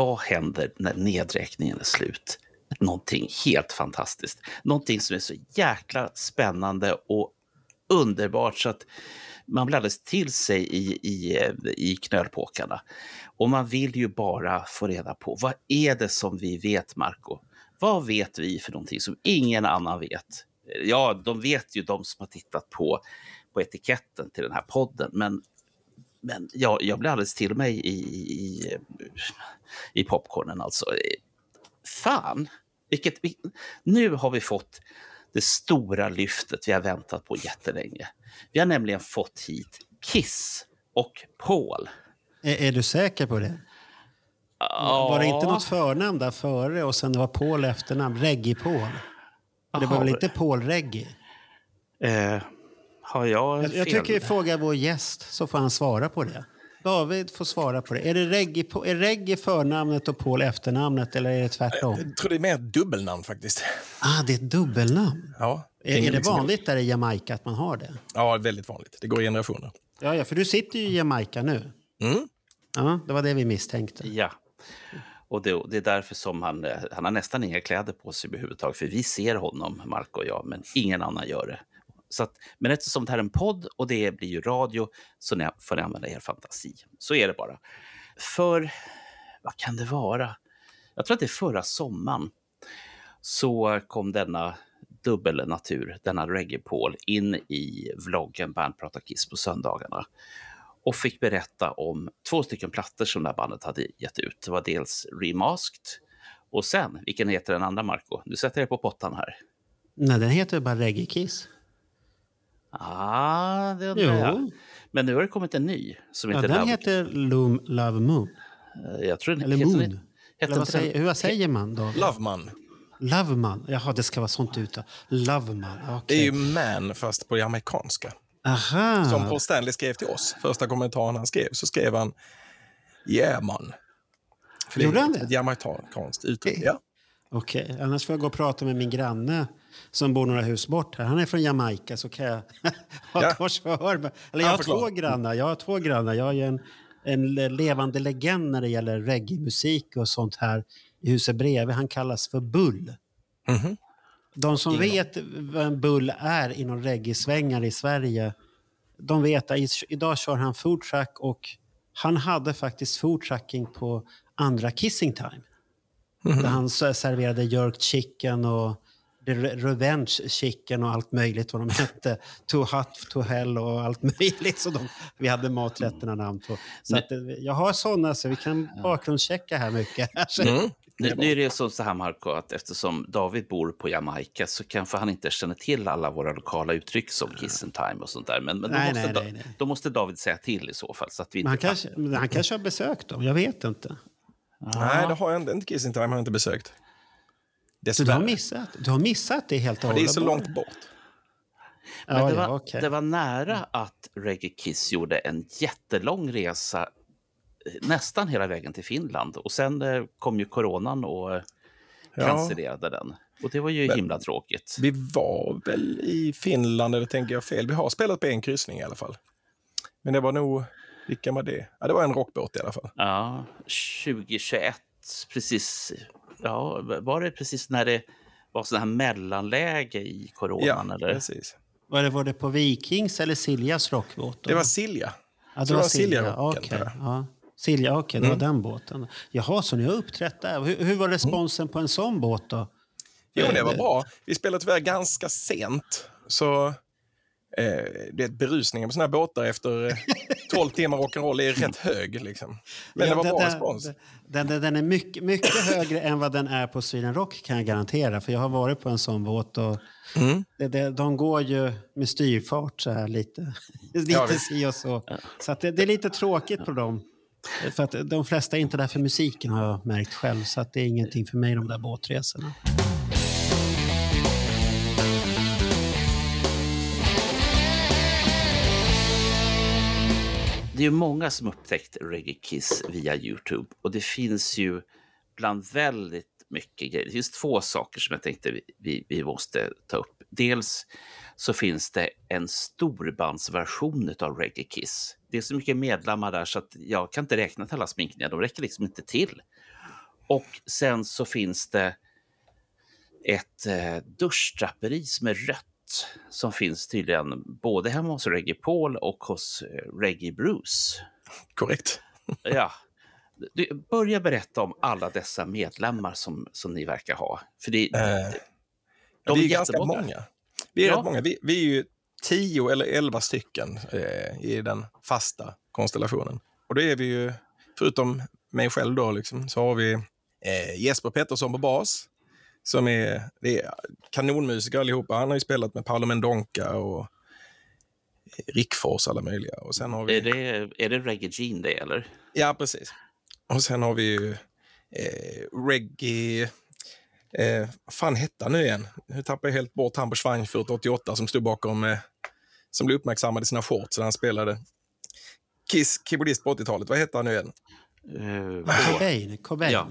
Vad händer när nedräkningen är slut? Någonting helt fantastiskt. Någonting som är så jäkla spännande och underbart så att man blir alldeles till sig i, i, i knölpåkarna. Och man vill ju bara få reda på vad är det som vi vet, Marco? Vad vet vi för någonting som ingen annan vet? Ja, de vet ju de som har tittat på, på etiketten till den här podden, men men jag, jag blir alldeles till mig i, i, i popcornen alltså. Fan! Vilket, nu har vi fått det stora lyftet vi har väntat på jättelänge. Vi har nämligen fått hit Kiss och Paul. Är, är du säker på det? Var det inte något förnamn där före och sen det var Paul efternamn? Reggie-Paul? Det var väl inte Paul Reggie? Eh, har jag Jag, jag fel? tycker vi frågar vår gäst så får han svara på det. David får svara på det. Är, det reggae, på- är reggae förnamnet och Paul efternamnet eller är det tvärtom? Jag tror det är mer ett dubbelnamn faktiskt. Ah, det är ett dubbelnamn. Ja, Är, är det liksom- vanligt där i Jamaica att man har det? Ja, väldigt vanligt. Det går i generationer. Ja, ja, för du sitter ju i Jamaica nu. Mm. Ja, det var det vi misstänkte. Ja. Och det, det är därför som han, eh, han har nästan inga kläder på sig överhuvudtaget. För vi ser honom, Marco och jag, men ingen annan gör det. Så att, men eftersom det här är en podd och det blir ju radio så ni får ni använda er fantasi. Så är det bara. För, vad kan det vara? Jag tror att det är förra sommaren så kom denna dubbelnatur, denna reggae-Paul, in i vloggen Band pratar Kiss på söndagarna och fick berätta om två stycken plattor som det här bandet hade gett ut. Det var dels Remasked och sen, vilken heter den andra Marco? Nu sätter jag på pottan här. Nej, den heter bara Reggae Kiss. Ah, det undrar jag. Men nu har det kommit en ny som Ja, heter den Love. heter Loom, Love Moon. Eh, Jag tror den Eller heter, Moon. Heter Eller säger, hur säger man då? Loveman. Loveman. Jaha, det ska vara sånt ute. Loveman. Det är ju man fast på det amerikanska. Aha. Som Paul Stanley skrev till oss. Första kommentaren han skrev så skrev han Yeah man. För Gjorde är han det? Ett jamaikanskt uttryck. Ja. Okej, annars får jag gå och prata med min granne som bor några hus bort här. Han är från Jamaica så kan jag ha Ja. korsförhör. med- Eller jag har två grannar. Jag har två grannar. Jag är en, en levande legend när det gäller reggae-musik och sånt här i huset bredvid. Han kallas för Bull. Mhm. De som Ingen vet vad en bull är inom reggae-svängar i Sverige, de vet att idag kör han food truck och han hade faktiskt food trucking på andra Kissing Time. Där han serverade jerk chicken och the re- revenge chicken och allt möjligt vad de hette. Too hot to hell och allt möjligt. Så de, vi hade maträtterna namn på. Så att, eh, jag har sådana så vi kan bakgrundschecka här mycket. Mm. Nu, nu är det så så här Marco, att eftersom David bor på Jamaica så kanske han inte känner till alla våra lokala uttryck som Kiss and Time och sånt där. Men, men då, Nej, måste nej, nej, nej. då måste David säga till i så fall. Så att vi han, inte kanske, han kanske har besökt dem, jag vet inte. Nej, det har jag inte. Inte Kissing Time har jag inte besökt. Du har missat, du har missat det helt och Ja, det är så hållet. långt bort. Men Ja, det, ja, var, okej. det var nära att Reggae Kiss gjorde en jättelång resa eh, nästan hela vägen till Finland. Och sen eh, kom ju coronan och eh, Ja. cancellerade den. Och det var ju Men- himla tråkigt. Vi var väl i Finland, eller tänker jag fel? Vi har spelat på en kryssning i alla fall. Men det var nog... Vilken var det? Ja, det var en rockbåt i alla fall. Ja, 2021, precis. Ja, var det precis när det var sån här mellanläge i coronan? Ja, eller? precis. Var det, var det på Vikings eller Siljas rockbåt? då? Det var Silja. ja, det var Silja-rocken, Okej, tror jag. ja. Silja, okej, det var Mm. den båten. Jaha, så ni har uppträtt där. Hur, hur var responsen på en sån båt då? Jo, det var bra. Vi spelade tyvärr ganska sent. Så eh, det är berusningen på såna här båtar efter eh, 12 timmar rock'n'roll är rätt hög. Liksom. Men Ja, det var den- bra den- respons. Den, den, den är mycket, mycket högre än vad den är på Sweden Rock kan jag garantera. För jag har varit på en sån båt och Mm. det, det, de går ju med styrfart så här lite. lite Ja, si och så. Så att det, det är lite tråkigt på dem. För att de flesta är inte där för musiken har jag märkt själv. Så att det är ingenting för mig de där båtresorna. Det är ju många som upptäckt Reggae Kiss via Youtube och det finns ju bland väldigt mycket grejer. Det finns två saker som jag tänkte vi, vi, vi måste ta upp. Dels så finns det en storbandsversion av Reggae Kiss. Det är så mycket medlemmar där så att jag kan inte räkna till alla sminkningar. De räcker liksom inte till. Och sen så finns det ett eh, duschdraperi som är rött som finns tydligen både hemma hos Reggae Paul och hos eh, Reggae Bruce. Korrekt. Ja. Du, börja berätta om alla dessa medlemmar som, som ni verkar ha. För det, Eh, de vi är är ganska många. Vi är Ja. rätt många. Vi, vi är ju tio eller elva stycken eh, i den fasta konstellationen. Och då är vi ju, förutom mig själv då, liksom, så har vi eh, Jesper Pettersson på bas. Som är, det är kanonmusiker allihopa. Han har ju spelat med Paolo Mendonca och Rickfors alla möjliga. Och sen har vi... Är det, är det Reggae Gene det, eller? Ja, precis. Och sen har vi ju eh, reggae... Eh, vad fan hette han nu igen? Nu tappar jag helt bort han på Schweinfurt 88 som stod bakom... Eh, som blev uppmärksammad i sina shorts när han spelade Kiss, keyboardist på 80-talet. Vad hette han nu igen? Uh, Cobain. Cobain. Ja.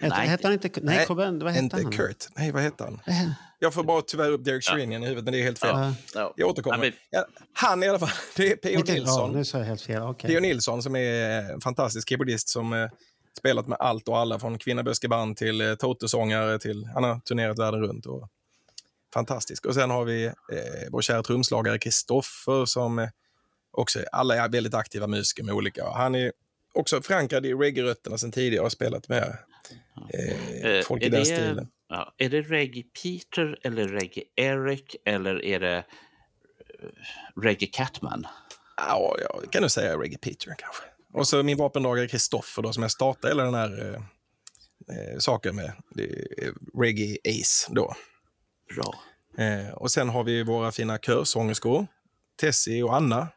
Hette, Nej. hette han inte... Nej, Nej, Cobain. Vad hette Inte han? Kurt. Nej, vad hette han? Eh, Jag får bara tyvärr upp Derek Sherinian i huvudet, men det är helt fel. Ja. ja. Jag återkommer. Ja, han i alla fall. Det är P.O. Ja, Nilsson. nu sa jag helt fel. Okej. P.O. Nilsson som är en fantastisk keyboardist som eh, spelat med allt och alla från Kvinnaböskeband till eh, Toto-sångare till... Han har turnerat världen runt. Och, fantastisk. Och sen har vi eh, vår kära trumslagare Kristoffer som eh, också... Alla är väldigt aktiva musiker med olika... Han är också förankrad i reggae-rötterna sen tidigare och har spelat med eh, folk i är den det- stilen. Ja, är det Reggae Peter eller Reggae Eric eller är det eh, Reggae Catman? Ja, jag kan nog säga Reggae Peter kanske. Och så min vapendragare Kristoffer då, som jag startade hela den här eh, eh, saken med. Reggae Ace då. Bra. Eh, och sen har vi våra fina körsångerskor, Tessie och Anna.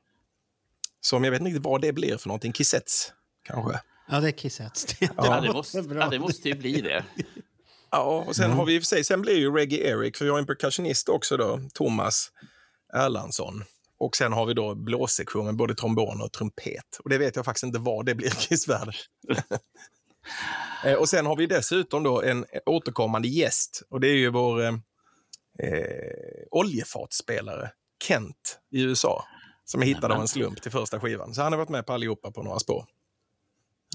Som jag vet inte riktigt vad det blir för någonting. Kissetts, kanske. Ja, det är Kissetts. Ja, det, måste, ja, det måste ju bli det. Ja, och sen har vi i och för sig, sen blir ju Reggae Eric, för vi har en percussionist också då, Thomas Erlandsson. Och sen har vi då blåssektion med både trombon och trumpet. Och det vet jag faktiskt inte vad det blir i Kissvärlden. Eh, och sen har vi dessutom då en återkommande gäst och det är ju vår eh, eh, oljefatsspelare Kent i USA. Som jag hittade av en slump till första skivan. Så han har varit med på allihopa på några spår.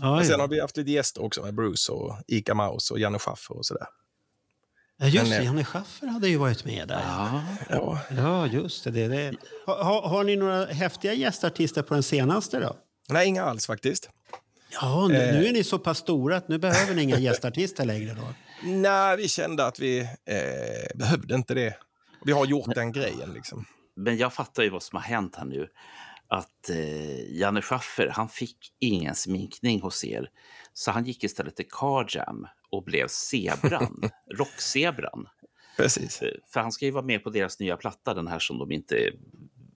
Ja, Och sen ja. har vi haft lite gäster också med Bruce och Ica Maus och Janne Schaffer och sådär. Ja, just Men, det. eh, Janne Schaffer hade ju varit med där. Ja. Ja, Ja, just det. det, det. Ha, har ni några häftiga gästartister på den senaste då? nej, inga alls faktiskt. Ja, nu, Eh. nu är ni så pass stora att nu behöver ni inga gästartister längre då. Nej, vi kände att vi eh, behövde inte det. Vi har gjort den grejen liksom. Men jag fattar ju vad som har hänt här nu. Att eh, Janne Schaffer, han fick ingen sminkning hos er. Så han gick istället till Car Jam och blev zebran, rockzebran. Precis. Eh, För han ska ju vara med på deras nya platta, den här som de inte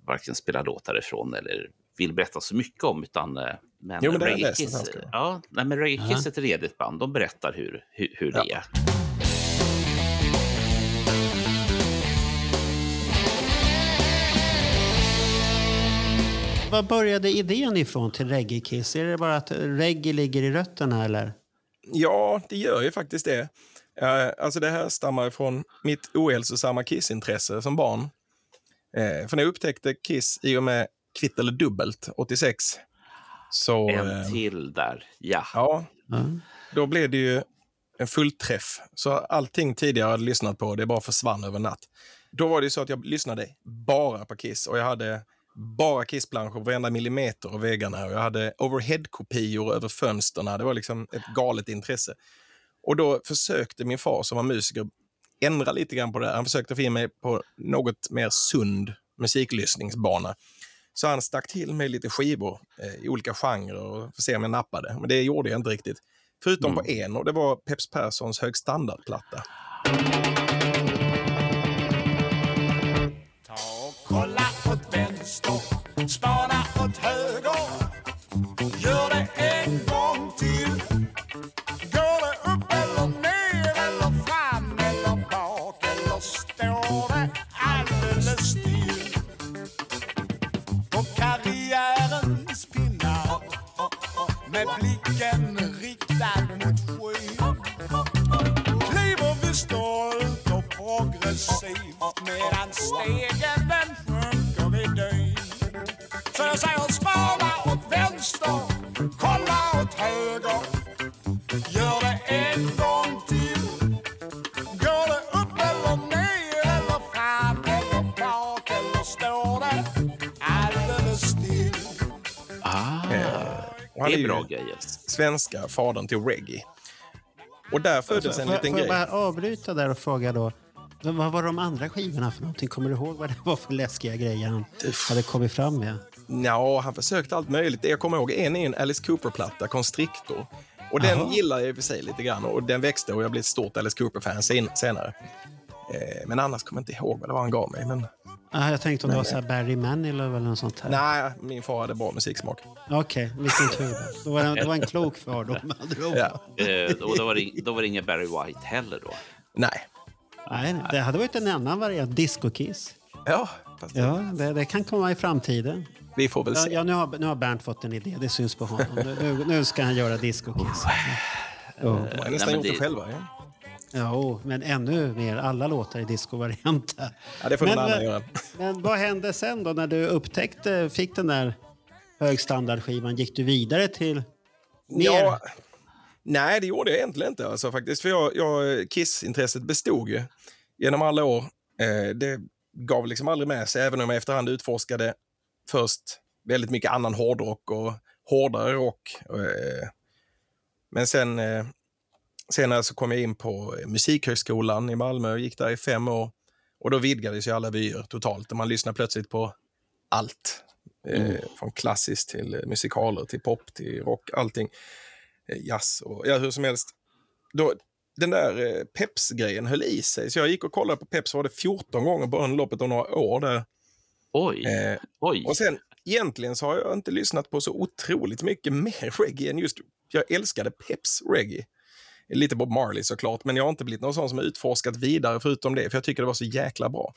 varken spelar låtar ifrån eller vill berätta så mycket om. Utan, eh, men Jo, men det Reggae Kiss, ja, nej, men Reggae Kiss är ett redigt band. De berättar hur, hur, hur det Ja. är. Var började idén ifrån till Reggae Kiss? Är det bara att reggae ligger i rötterna eller? Ja, det gör ju faktiskt det. Eh, alltså det här stammar från mitt ohälsosamma Kiss-intresse som barn. Eh, för när jag upptäckte Kiss i och med Kvitt eller dubbelt 86 så... En eh, till där, ja. ja, Ja. då blev det ju en fullträff. Så allting tidigare jag hade lyssnat på, det bara försvann över natt. Då var det så att jag lyssnade bara på Kiss och jag hade bara Kiss-planscher på varenda millimeter av väggarna. Och jag hade overhead-kopior över fönsterna. Det var liksom ett galet intresse. Och då försökte min far som var musiker ändra lite grann på det. Han försökte få in mig på något mer sund musiklyssningsbana. Så han stack till mig lite skivor eh, i olika genrer och för att se om jag nappade. Men det gjorde jag inte riktigt. Förutom på en och det var Peps Perssons högstandardplatta. Ta det är bra grejer. svenska fadern till reggae. Och där föddes en Får, liten får jag grej. bara avbryta där och fråga då. Vad vad var de andra skivorna för någonting? Kommer du ihåg vad det var för läskiga grejer han hade kommit fram med? Ja, han försökte allt möjligt. Jag kommer ihåg en är en Alice Cooper-platta, Constrictor. Och den gillar jag i och för sig lite grann och den växte och jag blev ett stort Alice Cooper-fan sen, senare. Eh, men annars kommer jag inte ihåg vad det var han gav mig. Men, Ah, jag tänkte om det var så här Barry Manilow eller något sånt här. nej, min far hade bra musiksmak. Okej, vilken tur. då. Det var, en, det var en klok far då med andra ord. Ja. Eh, och då var, det, då var det ingen Barry White heller då. Nej. Nej, det hade varit en annan variant. Disco Kiss. Ja, fast Ja, det, det kan komma i framtiden. vi får väl se. ja, nu, har, nu har Bernt fått en idé. Det syns på honom. Nu, nu, ska han göra Disco Kiss. Jag har nästan gjort det det- själva. Ja, Ja, oh, men ännu mer. Alla låtar i discovariant. där. ja det får Men, någon annan eh, göra. Men vad hände sen då när du upptäckte, fick den där högstandardskivan? Gick du vidare till mer? Ja, nej, det gjorde jag egentligen inte. Alltså, faktiskt. För jag, jag, Kiss-intresset bestod ju genom alla år. Eh, det gav liksom aldrig med sig, även om jag efterhand utforskade först väldigt mycket annan hårdrock och hårdare rock. Eh, men sen eh, senare så kom jag in på Musikhögskolan i Malmö och gick där i fem år. Och då vidgades ju alla vyer totalt och man lyssnar plötsligt på allt. Eh, från klassiskt till eh, musikaler, till pop, till rock, allting. Eh, jazz och ja, hur som helst. Då, den där eh, Peps-grejen höll i sig, så jag gick och kollade på Peps var det 14 gånger på under loppet av några år. Där. Oj, Eh, oj. och sen egentligen så har jag inte lyssnat på så otroligt mycket mer reggae än just, jag älskade Peps reggae. Lite Bob Marley såklart, men jag har inte blivit någon sån som har utforskat vidare förutom det, för jag tycker det var så jäkla bra.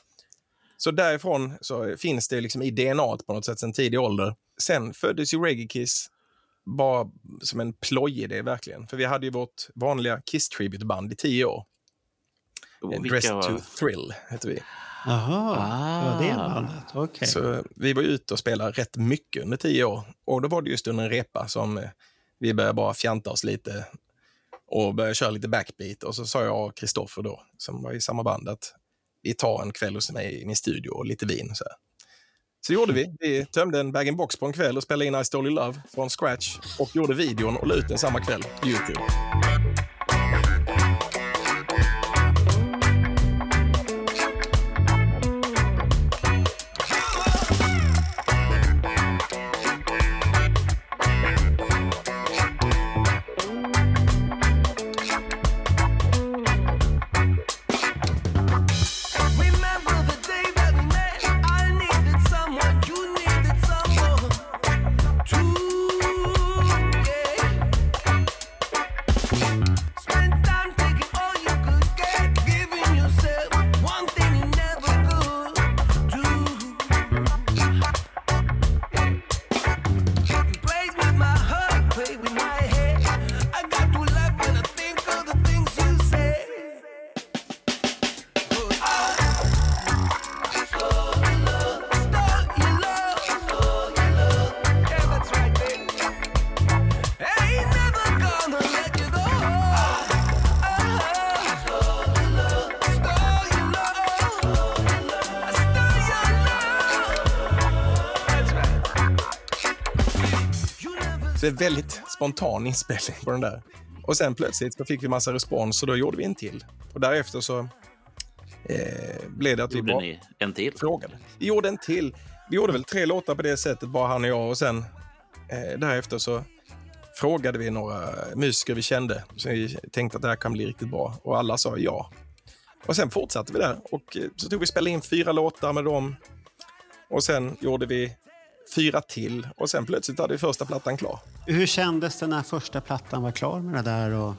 Så därifrån så finns det liksom i DNA på något sätt sen tidig ålder. Sen föddes ju Reggae Kiss bara som en plojidé verkligen. För vi hade ju vårt vanliga Kiss Tribute-band i tio år. Och Dress vilka to var... Thrill hette vi. Jaha, det var det Ah. bandet. Okej. Så vi var ute och spelade rätt mycket under tio år. Och då var det just under en repa som vi började bara fjanta oss lite och började köra lite backbeat. Och så sa jag och Kristoffer då, som var i samma band, att vi tar en kväll hos mig i min studio och lite vin. Så, här. så gjorde vi. Vi tömde en bag-in-box på en kväll och spelade in I Stole Your Love från scratch och gjorde videon och la ut den samma kväll på Youtube. Det är väldigt spontan inspelning på den där. Och sen plötsligt så fick vi massa respons och då gjorde vi en till. Och därefter så eh, blev det att vi Gjorde bara ni en till? frågade. Vi gjorde en till. Vi gjorde väl tre låtar på det sättet, bara han och jag. Och sen eh, därefter så frågade vi några musiker vi kände. Så vi tänkte att det här kan bli riktigt bra. Och alla sa ja. Och sen fortsatte vi där. Och eh, så tog vi spela in fyra låtar med dem. Och sen gjorde vi fyra till. Och sen plötsligt hade första plattan klar. Hur kändes det när första plattan var klar med det där och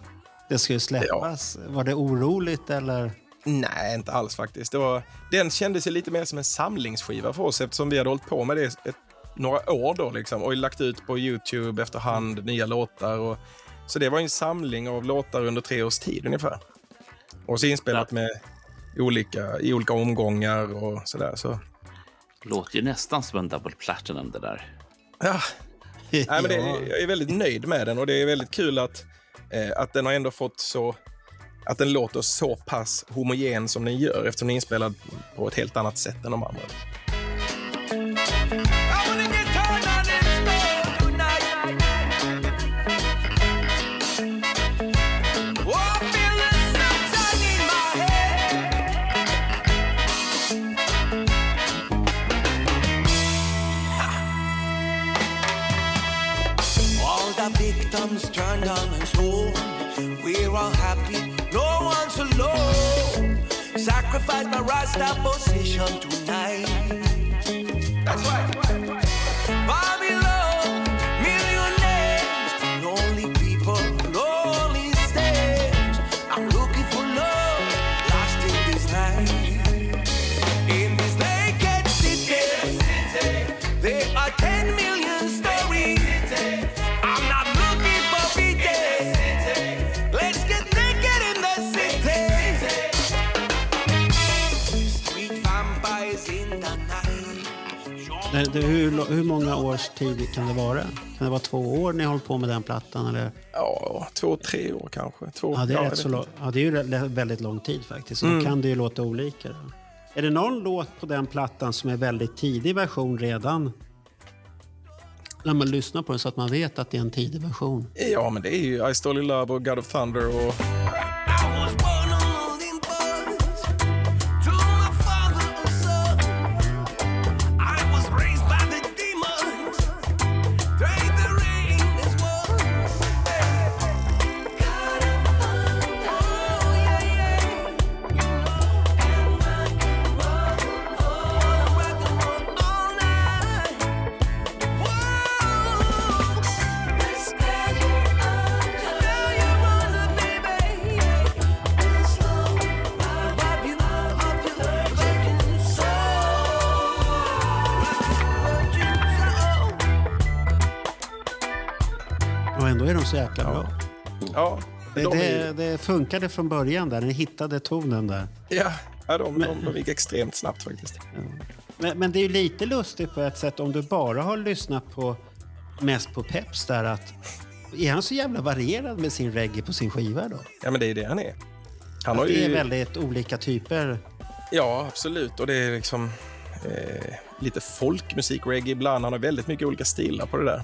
det skulle släppas? Var det oroligt eller? Nej, inte alls faktiskt. Det var, den kändes ju lite mer som en samlingsskiva för oss eftersom vi hade hållit på med det ett, några år då liksom och lagt ut på Youtube efterhand nya låtar. Och, så det var en samling av låtar under tre års tid ungefär. Och så inspelat med olika, i olika omgångar och sådär. Så, Låter ju nästan som en double platinum det där. ja, Nej, men det, Ja. jag är väldigt nöjd med den och det är väldigt kul att, eh, att den har ändå fått så... Att den låter så pass homogen som den gör eftersom den är inspelad på ett helt annat sätt än de andra. Sacrifice my Rasta position tonight. That's right. Det, det, hur, hur många års tid kan det vara? Kan det vara två år ni har hållit på med den plattan? Eller? Ja, två, tre år kanske. Två, Ja, det är, jag rätt så lång, ja, det är ju väldigt lång tid faktiskt. Så Mm. då kan det ju låta olika. Då. Är det någon låt på den plattan som är väldigt tidig version redan? När man lyssnar på den så att man vet att det är en tidig version. Ja, men det är ju I Stole Love och God of Thunder och... så jäkla bra. Ja, Det, de, det, det funkade från början där. Ni hittade tonen där. ja, ja, de, de, de gick extremt snabbt faktiskt. Men, men det är ju lite lustigt på ett sätt om du bara har lyssnat på mest på Peps där att är han så jävla varierad med sin reggae på sin skiva då? Ja, men det är det han är. Han har Det är ju... väldigt olika typer. Ja, absolut. Och det är liksom eh, lite folkmusik, reggae ibland. Han har väldigt mycket olika stilar på det där.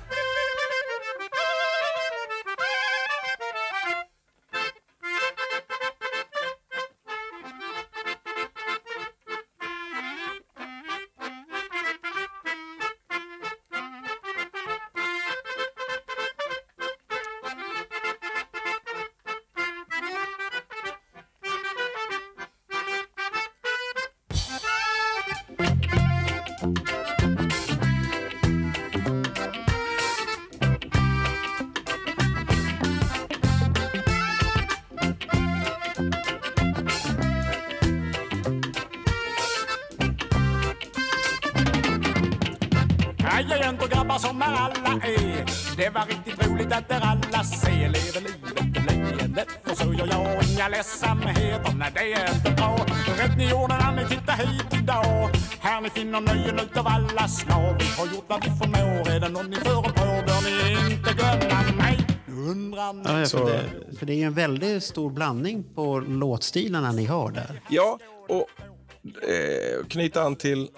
Väldigt stor blandning på låtstilarna ni har där. Ja, och eh, knyta an till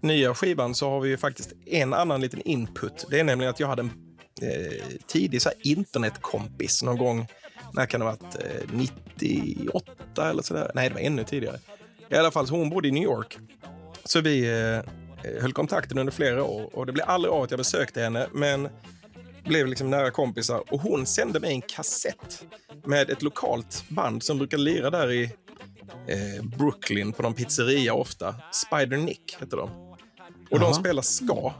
nya skivan så har vi ju faktiskt en annan liten input. Det är nämligen att jag hade en eh, tidig så här, internetkompis någon gång, när kan det ha varit? Eh, 98 eller sådär? Nej, det var ännu tidigare. I alla fall, så hon bodde i New York. Så vi eh, höll kontakten under flera år och det blev aldrig av att jag besökte henne, men blev liksom nära kompisar och hon sände mig en kassett med ett lokalt band som brukar lira där i eh, Brooklyn på någon pizzeria ofta. Spider Nick heter de. Och de Jaha. spelar ska.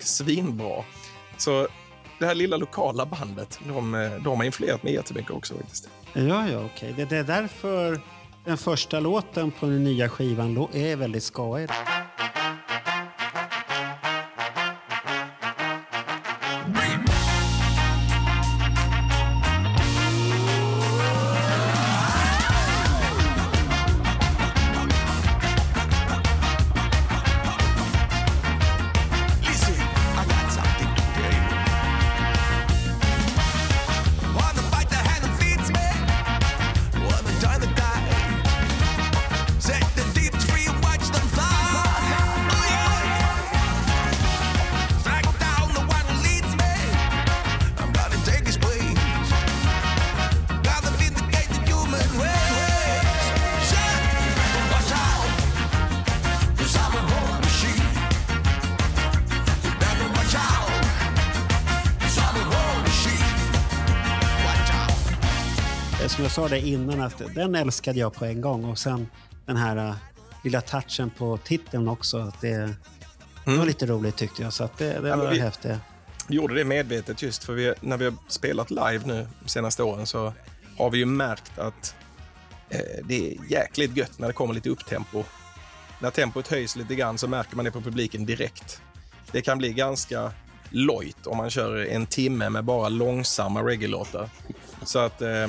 Och svinbra. Så det här lilla lokala bandet, de, eh, de har influerat mig jättemycket också faktiskt. Ja, ja, okej. Det, det är därför den första låten på den nya skivan är väldigt skojig. Det innan, att den älskade jag på en gång. Och sen den här eh, lilla touchen på titeln också. Att det, det var lite roligt tyckte jag. Så att det, det Mm. Ja, var vi- häftigt. Gjorde det medvetet just för vi, när vi har spelat live nu de senaste åren så har vi ju märkt att eh, det är jäkligt gött när det kommer lite upptempo. När tempot höjs lite grann så märker man det på publiken direkt. Det kan bli ganska lojt om man kör en timme med bara långsamma reggae-låtar. Så att eh,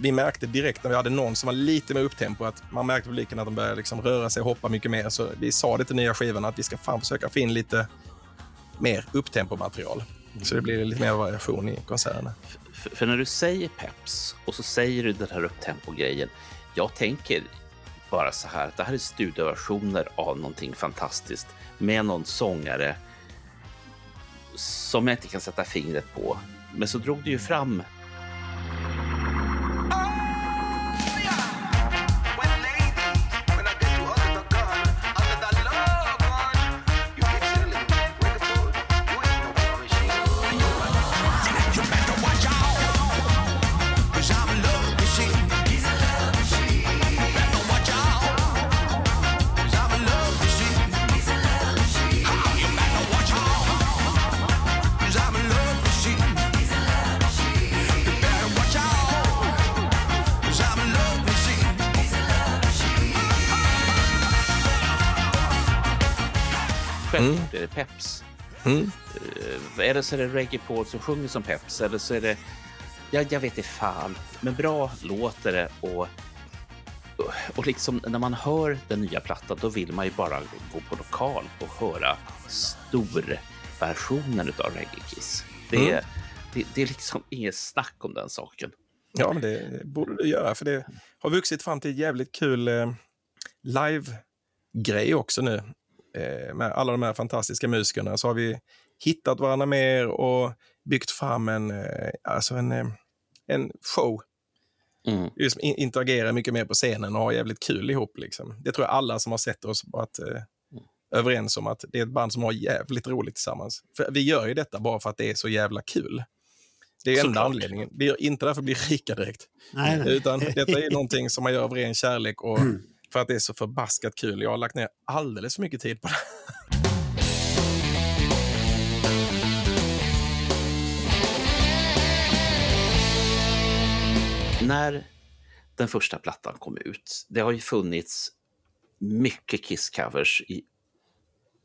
vi märkte direkt när vi hade någon som var lite mer upptempo att man märkte publiken att de började liksom röra sig och hoppa mycket mer. Så vi sa det till nya skivan att vi ska fan försöka få in lite mer upptempomaterial. Så det blir lite mer variation i konserterna. För, för när du säger peps och så säger du den här upptempo-grejen. Jag tänker bara så här att det här är studioversioner av någonting fantastiskt med någon sångare som jag inte kan sätta fingret på. Men så drog du ju fram så är det Reggae Paul som sjunger som peps. Eller så är det... Ja, jag vet inte fan. Men bra låter det. Och, och liksom när man hör den nya plattan då vill man ju bara gå på lokal och höra storversionen av Reggae Kiss. Det, är- Mm. det, det är liksom inget snack om den saken. Ja, men det borde du göra för det har vuxit fram till jävligt kul eh, live-grej också nu. Eh, med alla de här fantastiska musikerna så har vi hittat varandra mer och byggt fram en, eh, alltså en, eh, en show. Mm. Just in- interagera mycket mer på scenen och ha jävligt kul ihop. Liksom. Det tror jag alla som har sett oss varit eh, överens om att det är ett band som har jävligt roligt tillsammans. För vi gör ju detta bara för att det är så jävla kul. Det är enda Såklart. anledningen. Vi gör inte därför att bli rika direkt. Nej, nej. Utan detta är någonting som man gör av ren kärlek och för att det är så förbaskat kul. Jag har lagt ner alldeles för mycket tid på det. När den första plattan kom ut, det har ju funnits mycket Kiss-covers i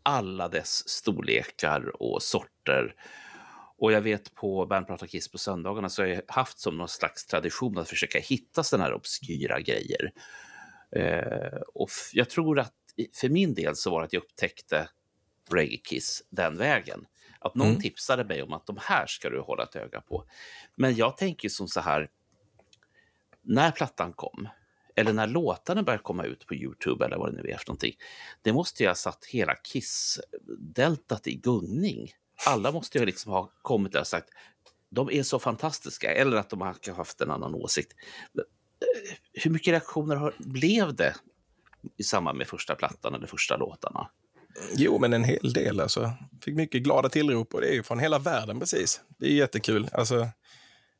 alla dess storlekar och sorter. Och jag vet på Band pratar Kiss på söndagarna så har jag haft som någon slags tradition att försöka hitta sådana här obskyra grejer. Eh, och jag tror att för min del så var det att jag upptäckte Reggae Kiss den vägen. Att någon Mm. tipsade mig om att de här ska du hålla ett öga på. Men jag tänker som så här, när plattan kom, eller när låtarna började komma ut på Youtube eller vad det nu är för någonting, det måste ju ha satt hela Kiss-deltat i gungning. Alla måste ju liksom ha kommit där och sagt de är så fantastiska, eller att de har haft en annan åsikt. Eh, hur mycket reaktioner har, blev det i samband med första plattan eller första låtarna? Jo, men en hel del. Alltså. Fick mycket glada tillrop och det är ju från hela världen precis. Det är jättekul. Alltså,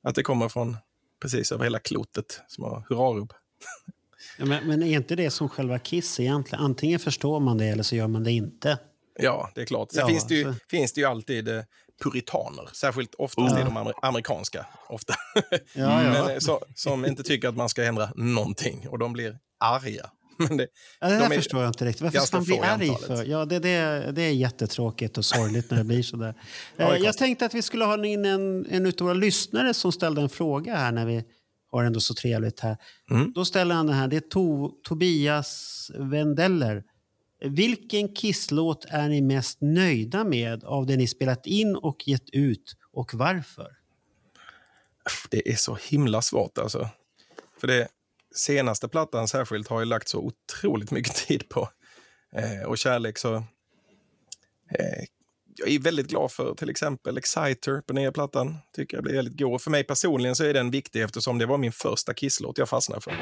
att det kommer från precis över hela klotet som har hurrarop. Ja, men, men är inte det som själva Kiss egentligen? Antingen förstår man det eller så gör man det inte. Ja, det är klart. Sen Ja, finns, det ju, så- finns det ju alltid eh, puritaner, särskilt oftast Ja. är de amer amerikanska. Ofta. Ja, ja. Men, eh, så, som inte tycker att man ska ändra någonting och de blir arga. Men det, Ja, det de är förstår jag inte riktigt. Varför ska man bli arg för? Ja, det, det, det är jättetråkigt och sorgligt när det blir så där. är Eh, jag tänkte att vi skulle ha in en, en av våra lyssnare som ställde en fråga här när vi har ändå så trevligt här. Mm. Då ställer han det här. Det är to, Tobias Wendeller. Vilken kisslåt är ni mest nöjda med av det ni spelat in och gett ut och varför? det är så himla svårt alltså. För det senaste plattan särskilt har jag lagt så otroligt mycket tid på. Eh, och kärlek så... Eh, jag är väldigt glad för till exempel Exciter på nya plattan. Tycker jag blir väldigt god. För mig personligen så är den viktig eftersom det var min första kisslåt jag fastnade för.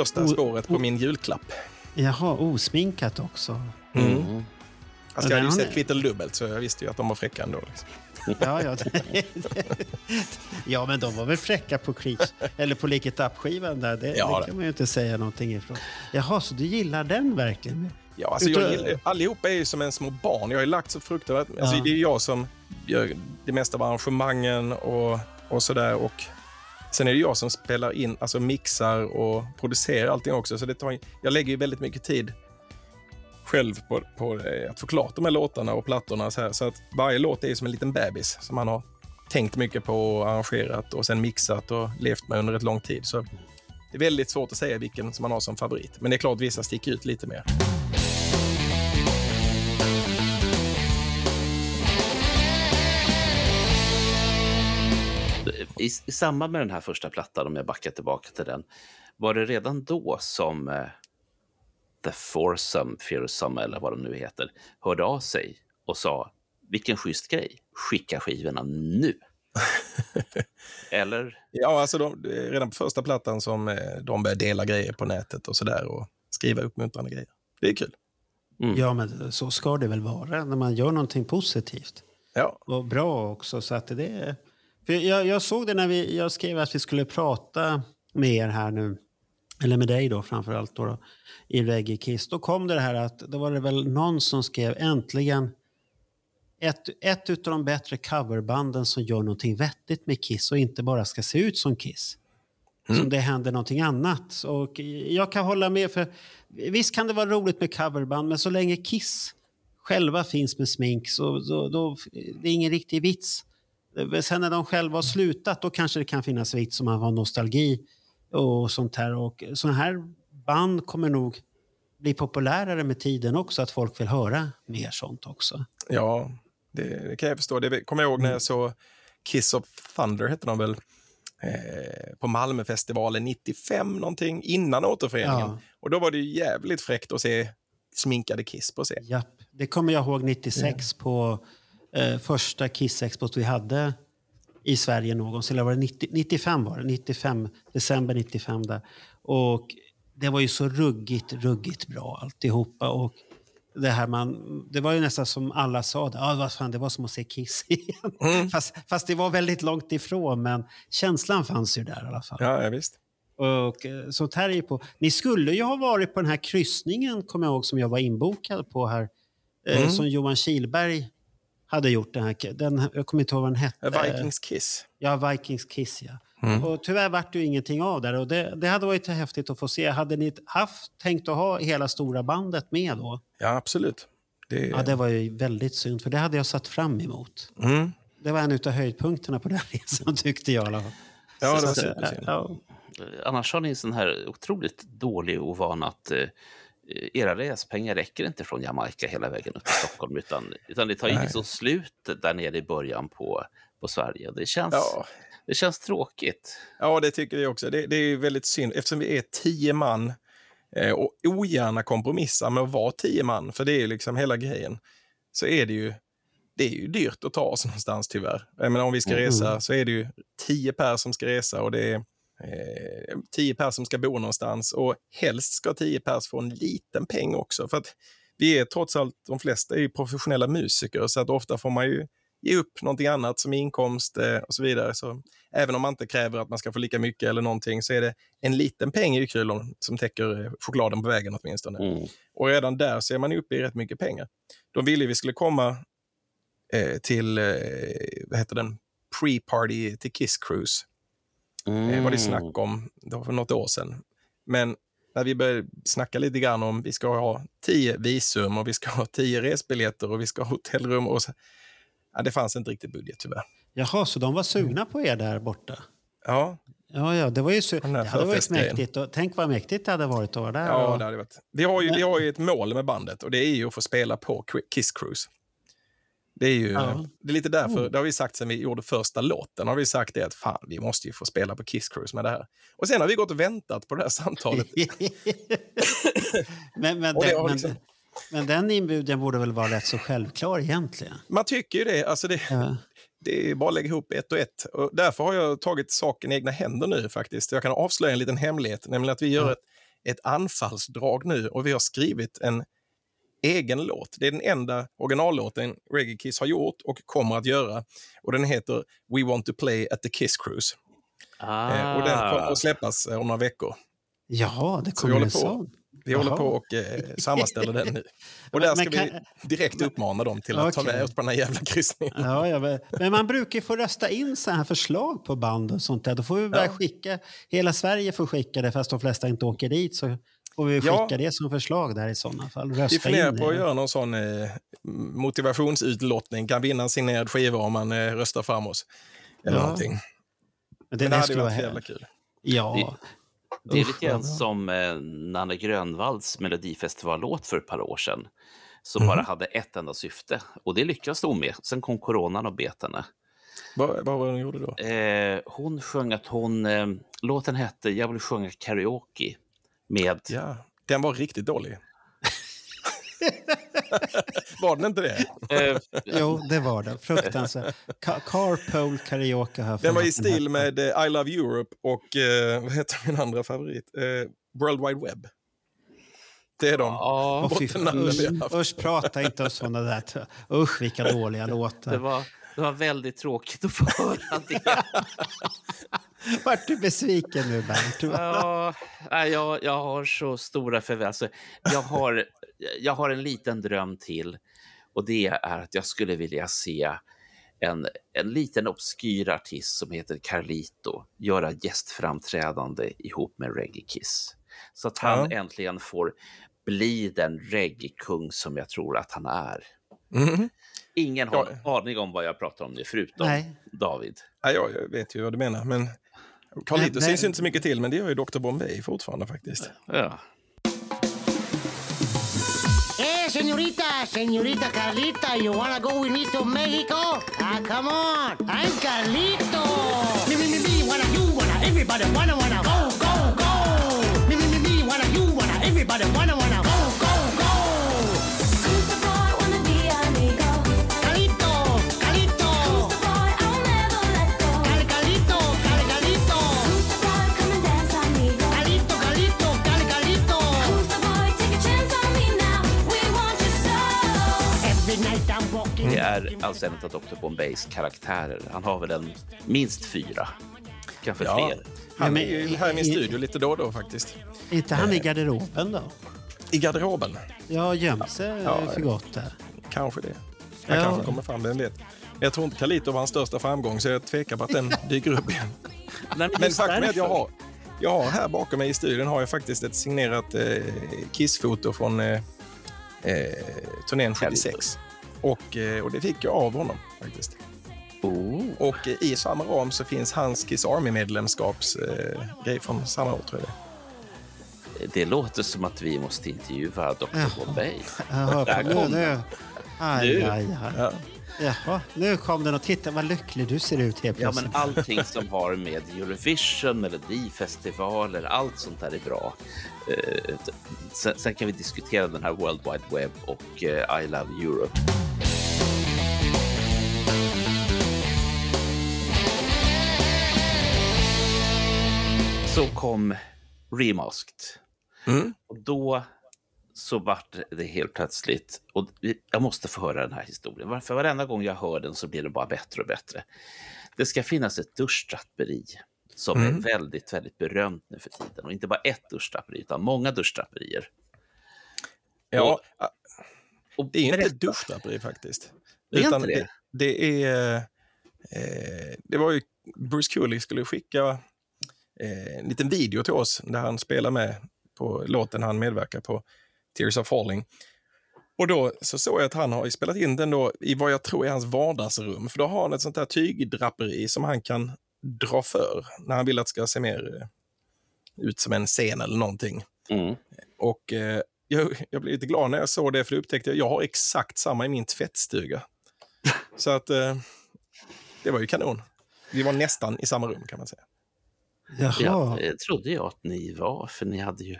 Första O- spåret på min julklapp. jaha, osminkat också. mm. Alltså, jag hade ju sett är- kvittel dubbelt så jag visste ju att de var fräcka ändå. Liksom. Ja, ja. ja, men de var väl fräcka på Creech, eller på Lick It Up-skivan där. Det, Ja, det kan man ju inte säga någonting ifrån. Jaha, så du gillar den verkligen? Ja, alltså Utöver- jag gillar, allihopa är ju som en små barn. Jag har ju lagt så fruktansvärt... Alltså, Ja. Det är jag som gör det mesta av arrangemangen och, och sådär. Och sen är det jag som spelar in, alltså mixar och producerar allting också. Så det tar, jag lägger ju väldigt mycket tid själv på, på eh, att få klart de här låtarna och plattorna. Så, här, så att varje låt är ju som en liten bebis som man har tänkt mycket på och arrangerat och sen mixat och levt med under ett lång tid. Så det är väldigt svårt att säga vilken som man har som favorit. Men det är klart vissa sticker ut lite mer. I, I samband med den här första plattan, om jag backar tillbaka till den, var det redan då som eh, The Foursome, Fearsome eller vad de nu heter, hörde av sig och sa vilken schysst grej, skicka skivorna nu. eller? Ja, alltså de, det är redan på första plattan som eh, de börjar dela grejer på nätet och sådär och skriva uppmuntrande grejer. Det är kul. Mm. Ja, men så ska det väl vara när man gör någonting positivt. Ja, Och bra också. Så att det är... Jag, jag såg det när vi, jag skrev att vi skulle prata med er här nu. Eller med dig då framför allt då, då, i Reggae Kiss. Då kom det här att då var det väl någon som skrev äntligen ett, ett utav de bättre coverbanden som gör någonting vettigt med Kiss och inte bara ska se ut som Kiss. Som det händer någonting annat. Och jag kan hålla med för visst kan det vara roligt med coverband men så länge Kiss själva finns med smink så då, då, det är ingen riktig vits. Sen när de själva har slutat då kanske det kan finnas vits om man har nostalgi och sånt här. Och sådana här band kommer nog bli populärare med tiden också, att folk vill höra mer sånt också. Ja, det, det kan jag förstå. Det kommer jag ihåg Mm. när jag såg Kiss of Thunder, hette de väl, eh, på Malmöfestivalen 95 någonting, innan återföreningen. Ja. Och då var det ju jävligt fräckt att se sminkade Kiss på scen. Japp. Det kommer jag ihåg 96 på eh, första Kiss-expot vi hade i Sverige någonsin. Eller var det 90, 95 var det, 95, december 95 där. Och det var ju så ruggigt, ruggigt bra alltihopa. Och det, här man, det var ju nästan som alla sa, det, ah, vad fan, det var som att se Kiss igen. Fast, fast det var väldigt långt ifrån, men känslan fanns ju där i alla fall. Ja, ja visst. Och eh, sånt här är på. Ni skulle ju ha varit på den här kryssningen, kommer jag ihåg, som jag var inbokad på här. eh, Mm. Som Johan Kilberg hade gjort. Den här, den, jag kommer inte ihåg vad den hette. Vikings Kiss. Ja, Vikings Kiss, ja. Mm. Och tyvärr vart det ju ingenting av där. Och det, det hade varit häftigt att få se. Hade ni haft tänkt att ha hela stora bandet med då? Ja, absolut. Det, Ja, det var ju väldigt synd, för det hade jag satt fram emot. mm. Det var en av höjdpunkterna på den resan, tyckte jag i alla fall. ja, det var supersynd. ja, Annars har ni en sån här otroligt dålig ovana att eh, era respengar räcker inte från Jamaica hela vägen upp till Stockholm, utan, utan det tar ju liksom slut där nere i början på, på Sverige. Det känns, Ja. det känns tråkigt. Ja, det tycker vi också. Det, det är ju väldigt synd eftersom vi är tio man eh, och ogärna kompromissar med att vara tio man, för det är liksom hela grejen, så är det ju det är ju dyrt att ta oss någonstans tyvärr. Jag menar, om vi ska Mm. resa så är det ju tio per som ska resa och det är eh, tio pers som ska bo någonstans och helst ska tio pers få en liten peng också. För att vi är trots allt, de flesta är ju professionella musiker så att ofta får man ju ge upp någonting annat som inkomst eh, och så vidare. Så även om man inte kräver att man ska få lika mycket eller någonting så är det en liten peng i kul om- som täcker eh, chokladen på vägen åtminstone. Mm. Och redan där så är man uppe i rätt mycket pengar. De ville vi skulle komma eh, till, eh, vad heter den, pre-party till Kiss Cruise. Mm. var det snack om det var för något år sedan. Men när vi började snacka lite grann om vi ska ha tio visum och vi ska ha tio resbiljetter och vi ska ha hotellrum och så, ja, det fanns inte riktigt budget tyvärr. Jaha, så de var sugna på er där borta? Ja, Ja, ja, det var ju det hade varit mäktigt. Och, tänk vad mäktigt det hade varit att vara där. ja och, det hade varit. Vi har, ju, vi har ju ett mål med bandet och det är ju att få spela på Kiss Cruise. Det är ju Ja. det är lite därför, det har vi sagt sen vi gjorde första låten, har vi sagt det att fan, vi måste ju få spela på Kiss Cruise med det här. Och sen har vi gått och väntat på det här samtalet. men, men, den, har men, liksom- men den inbjudan borde väl vara rätt så självklar egentligen? Man tycker ju det. Alltså det, Ja. det är bara att lägga ihop ett och ett. Och därför har jag tagit saken i egna händer nu faktiskt. Jag kan avslöja en liten hemlighet, nämligen att vi gör Ja. ett, ett anfallsdrag nu och vi har skrivit en egen låt. Det är den enda originallåten Reggae Kiss har gjort och kommer att göra. Och den heter We want to play at the Kiss Cruise. Ah. Och den kommer att släppas eh, om några veckor. Ja, det vi kommer håller på. sån. Vi håller Jaha. på och eh, sammanställer den nu. Och där ska kan- vi direkt uppmana dem till att ta Okej. med oss på den här jävla kryssningen. Ja, ja, men- man brukar ju få rösta in så här förslag på band och sånt där. Då får vi väl Ja. skicka, hela Sverige får skicka det fast de flesta inte åker dit. Så får vi Ja. skicka det som förslag där i sådana fall. Rösta Vi funderar in på att det. göra någon sån eh, motivationsutlottning. Kan vinna en signerad skiva om man eh, röstar fram oss. Eller Ja. någonting. Men Men det, det det hade skulle ju vara varit jävla här. kul. Ja. Det är Usch, lite grann som eh, Nanne Grönvalls Melodifestivallåt för ett par år sedan. Som Mhm. bara hade ett enda syfte. Och det lyckades hon med. Sen kom coronan och bet henne. Vad, vad var det hon gjorde då? Eh, hon sjöng att hon... Eh, låten hette Jag vill sjunga karaoke. Med... Ja, den var riktigt dålig. var den inte det? Eh, Jo, det var det. Fruktansvärt. Ka- Carpool karaoke här. Den var i stil med eh, I Love Europe och eh, vad heter min andra favorit? Eh, World Wide Web. Det är de. ja, bottennamnen vi har haft. usch, prata inte om sådana där. Usch, vilka dåliga det, låtar. var, det var väldigt tråkigt att få höra det. Vart du besviken nu, Bernt? Ja, jag, jag har så stora förväntningar. Alltså, jag, har, jag har en liten dröm till och det är att jag skulle vilja se en, en liten obskyr artist som heter Carlito göra gästframträdande ihop med Reggae Kiss. Så att han Ja. äntligen får bli den reggae-kung som jag tror att han är. Mhm. Ingen har Ja. en aning om vad jag pratar om nu, förutom Nej. David. Ja, jag vet ju vad du menar, men Carlito syns inte så mycket till, men det gör ju Dr. Bombay fortfarande faktiskt. Ja. Hey, señorita, señorita Carlita, you wanna go with me to Mexico? Ah, come on, I'm Carlito. Me, me, me, me, wanna, you wanna, everybody wanna, wanna, go, go, go. Me, me, me, me, wanna, you wanna, everybody wanna, wanna, go, go, är alltså en av Dr. Bombays karaktärer. Han har väl en, minst fyra, kanske Ja. fler. Han men är ju här i min studio lite då och då faktiskt. Är inte han i garderoben då? I garderoben, Ja, gömt sig Ja, för gott där. kanske det. Han Ja. kanske kommer fram, vem vet. Men Jag tror inte Carlito var hans största framgång, så jag tvekar på att den dyker upp igen. Nej, Men just faktum är att jag har, jag har här bakom mig i studion har jag faktiskt ett signerat eh, Kiss-foto från eh, eh, turnén 76. Och, eh, och det fick jag av honom faktiskt. Oh. Och eh, i samma ram så finns hans Kiss Army-medlemskaps eh, från samma år tror jag det låter som att vi måste intervjua Dr. Jaha. Bombay. Jaha, Där nu, kom nu. Aj, Nu. aj, aj. Ja. Jaha, nu kom den och titta vad lycklig du ser ut helt Ja, plötsligt. men allting som har med Eurovision, Melodifestivaler, allt sånt där är bra. Eh, sen, sen kan vi diskutera den här World Wide Web och eh, I Love Europe. Så kom Remasked. Mm. Och då så vart det helt plötsligt, och jag måste få höra den här historien. För varenda gång jag hör den så blir det bara bättre och bättre. Det ska finnas ett duschdraperi som är väldigt, väldigt berömt nu för tiden. Och inte bara ett duschdraperi, utan många duschdraperier. Ja, Och det är inte ett duschdraperi faktiskt. Det är Utan inte det? Det, det är... Eh, det var ju Bruce Cooley skulle skicka eh, en liten video till oss där han spelar med på låten han medverkar på, Tears of Falling. Och då så såg jag att han har spelat in den då i vad jag tror är hans vardagsrum. För då har han ett sånt här tygdraperi som han kan dra för när han vill att det ska se mer eh, ut som en scen eller någonting. Mm. Och eh, jag, jag blev lite glad när jag såg det, för då upptäckte jag att jag har exakt samma i min tvättstuga. Så att eh, det var ju kanon. Vi var nästan i samma rum kan man säga. Jaha. Ja, det trodde jag att ni var, för ni hade ju...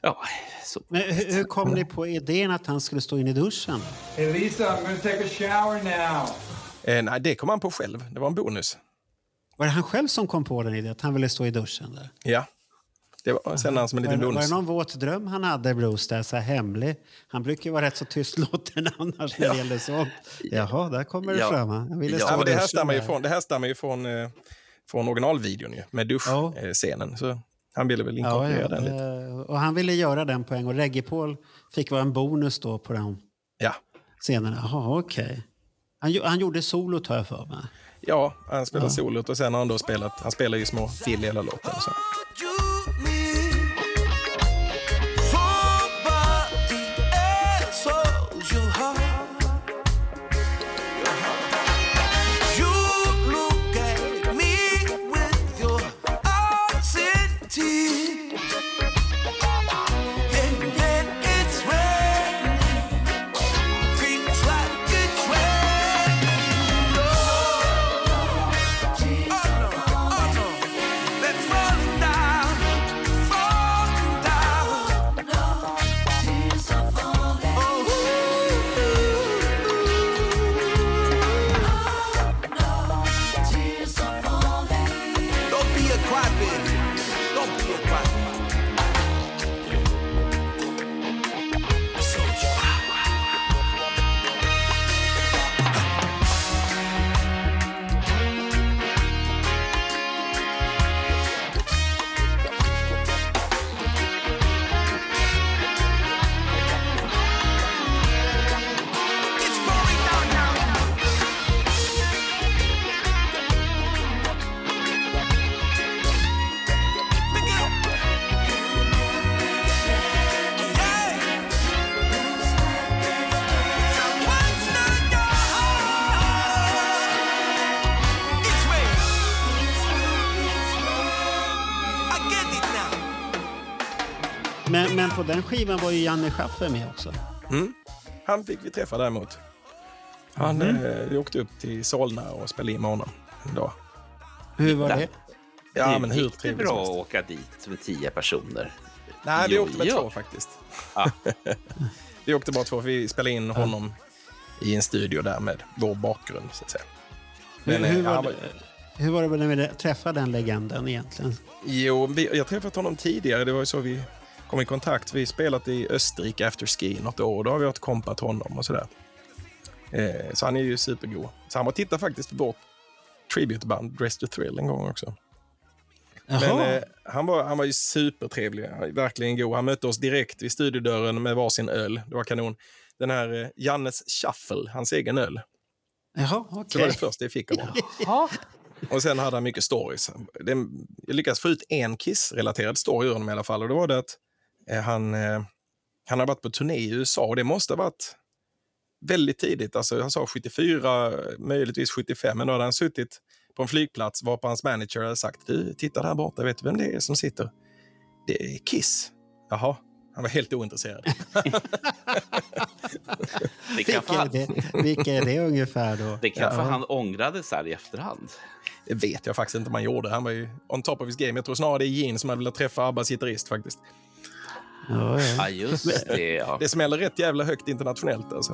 Ja, så... Men hur, hur kom ni på idén att han skulle stå inne i duschen? Hey, Lisa, I'm to take a shower now. Eh, nej, det kom han på själv. Det var en bonus. Var det han själv som kom på den idén, att han ville stå i duschen där? Ja, det var sen han som en Var, liten var bonus. det någon våt dröm han hade, Bruce, där, så här hemlig? Han brukar ju vara rätt så tystlåten annars när det gäller sånt. Jaha, där kommer det Ja. fram. Han ville Ja, Ja, men det, här stammar ju från, det här stammar ju från, eh, från originalvideon ju, med Ja. duschscenen. Så han ville väl Ja, inkorporera ja. den lite. eh, Och han ville göra den på en gång. Reggie Paul fick vara en bonus då på de Ja. scenerna. Jaha, okej. Han, gjo- han gjorde solot har jag för mig. Ja, han spelade solot och sen har han då spelat, han spelar ju små fill i hela låten. Så. Den skivan var ju Janne Schaffer med också. Han fick vi träffa däremot. Han Mhm. eh, vi åkte upp till Solna och spelade in med honom en dag. Hur var det? Ja, det men hur gick det trevligt bra att åka dit med tio personer? Nej, vi Jo, åkte med ja. två faktiskt. Ah. vi åkte bara två, för vi spelade in honom i en studio där med vår bakgrund, så att säga. Hur, Men, hur, eh, var han det hur var det när vi träffade den legenden egentligen? Jo, vi, jag träffat honom tidigare. Det var ju så vi kom i kontakt. Vi spelat i Österrike efter ski något år. Då har vi åt kompat honom och sådär. Eh, så han är ju supergod. Så han var titta faktiskt på vårt tributeband Dress to Thrill en gång också. Jaha. Men eh, han, var, han var ju supertrevlig. Verkligen god. Han mötte oss direkt vid studiodörren med varsin öl. Det var kanon. Den här eh, Jannes Shuffle, hans egen öl. Jaha, Så det var det första jag fick av honom. Och sen hade han mycket stories. Det, jag lyckades få ut en Kiss-relaterad story ur honom i alla fall. Och det var det att han, eh, han har varit på turné i USA och det måste ha varit väldigt tidigt. Alltså, han sa 74, möjligtvis 75, men då hade han suttit på en flygplats var på hans manager hade sagt du, titta där borta, vet du vem det är som sitter? Det är Kiss. Jaha, han var helt ointresserad. Det kanske Vilka är han, det, vilka är det ungefär då? det kanske Ja. han ångrade så här i efterhand. Det vet jag faktiskt inte om han gjorde. Han var ju on top of his game. Jag tror snarare det är Gene som hade velat träffa Abbas gitarrist faktiskt. Ja, ja. Ja, just det. Ja. Det smäller rätt jävla högt internationellt alltså.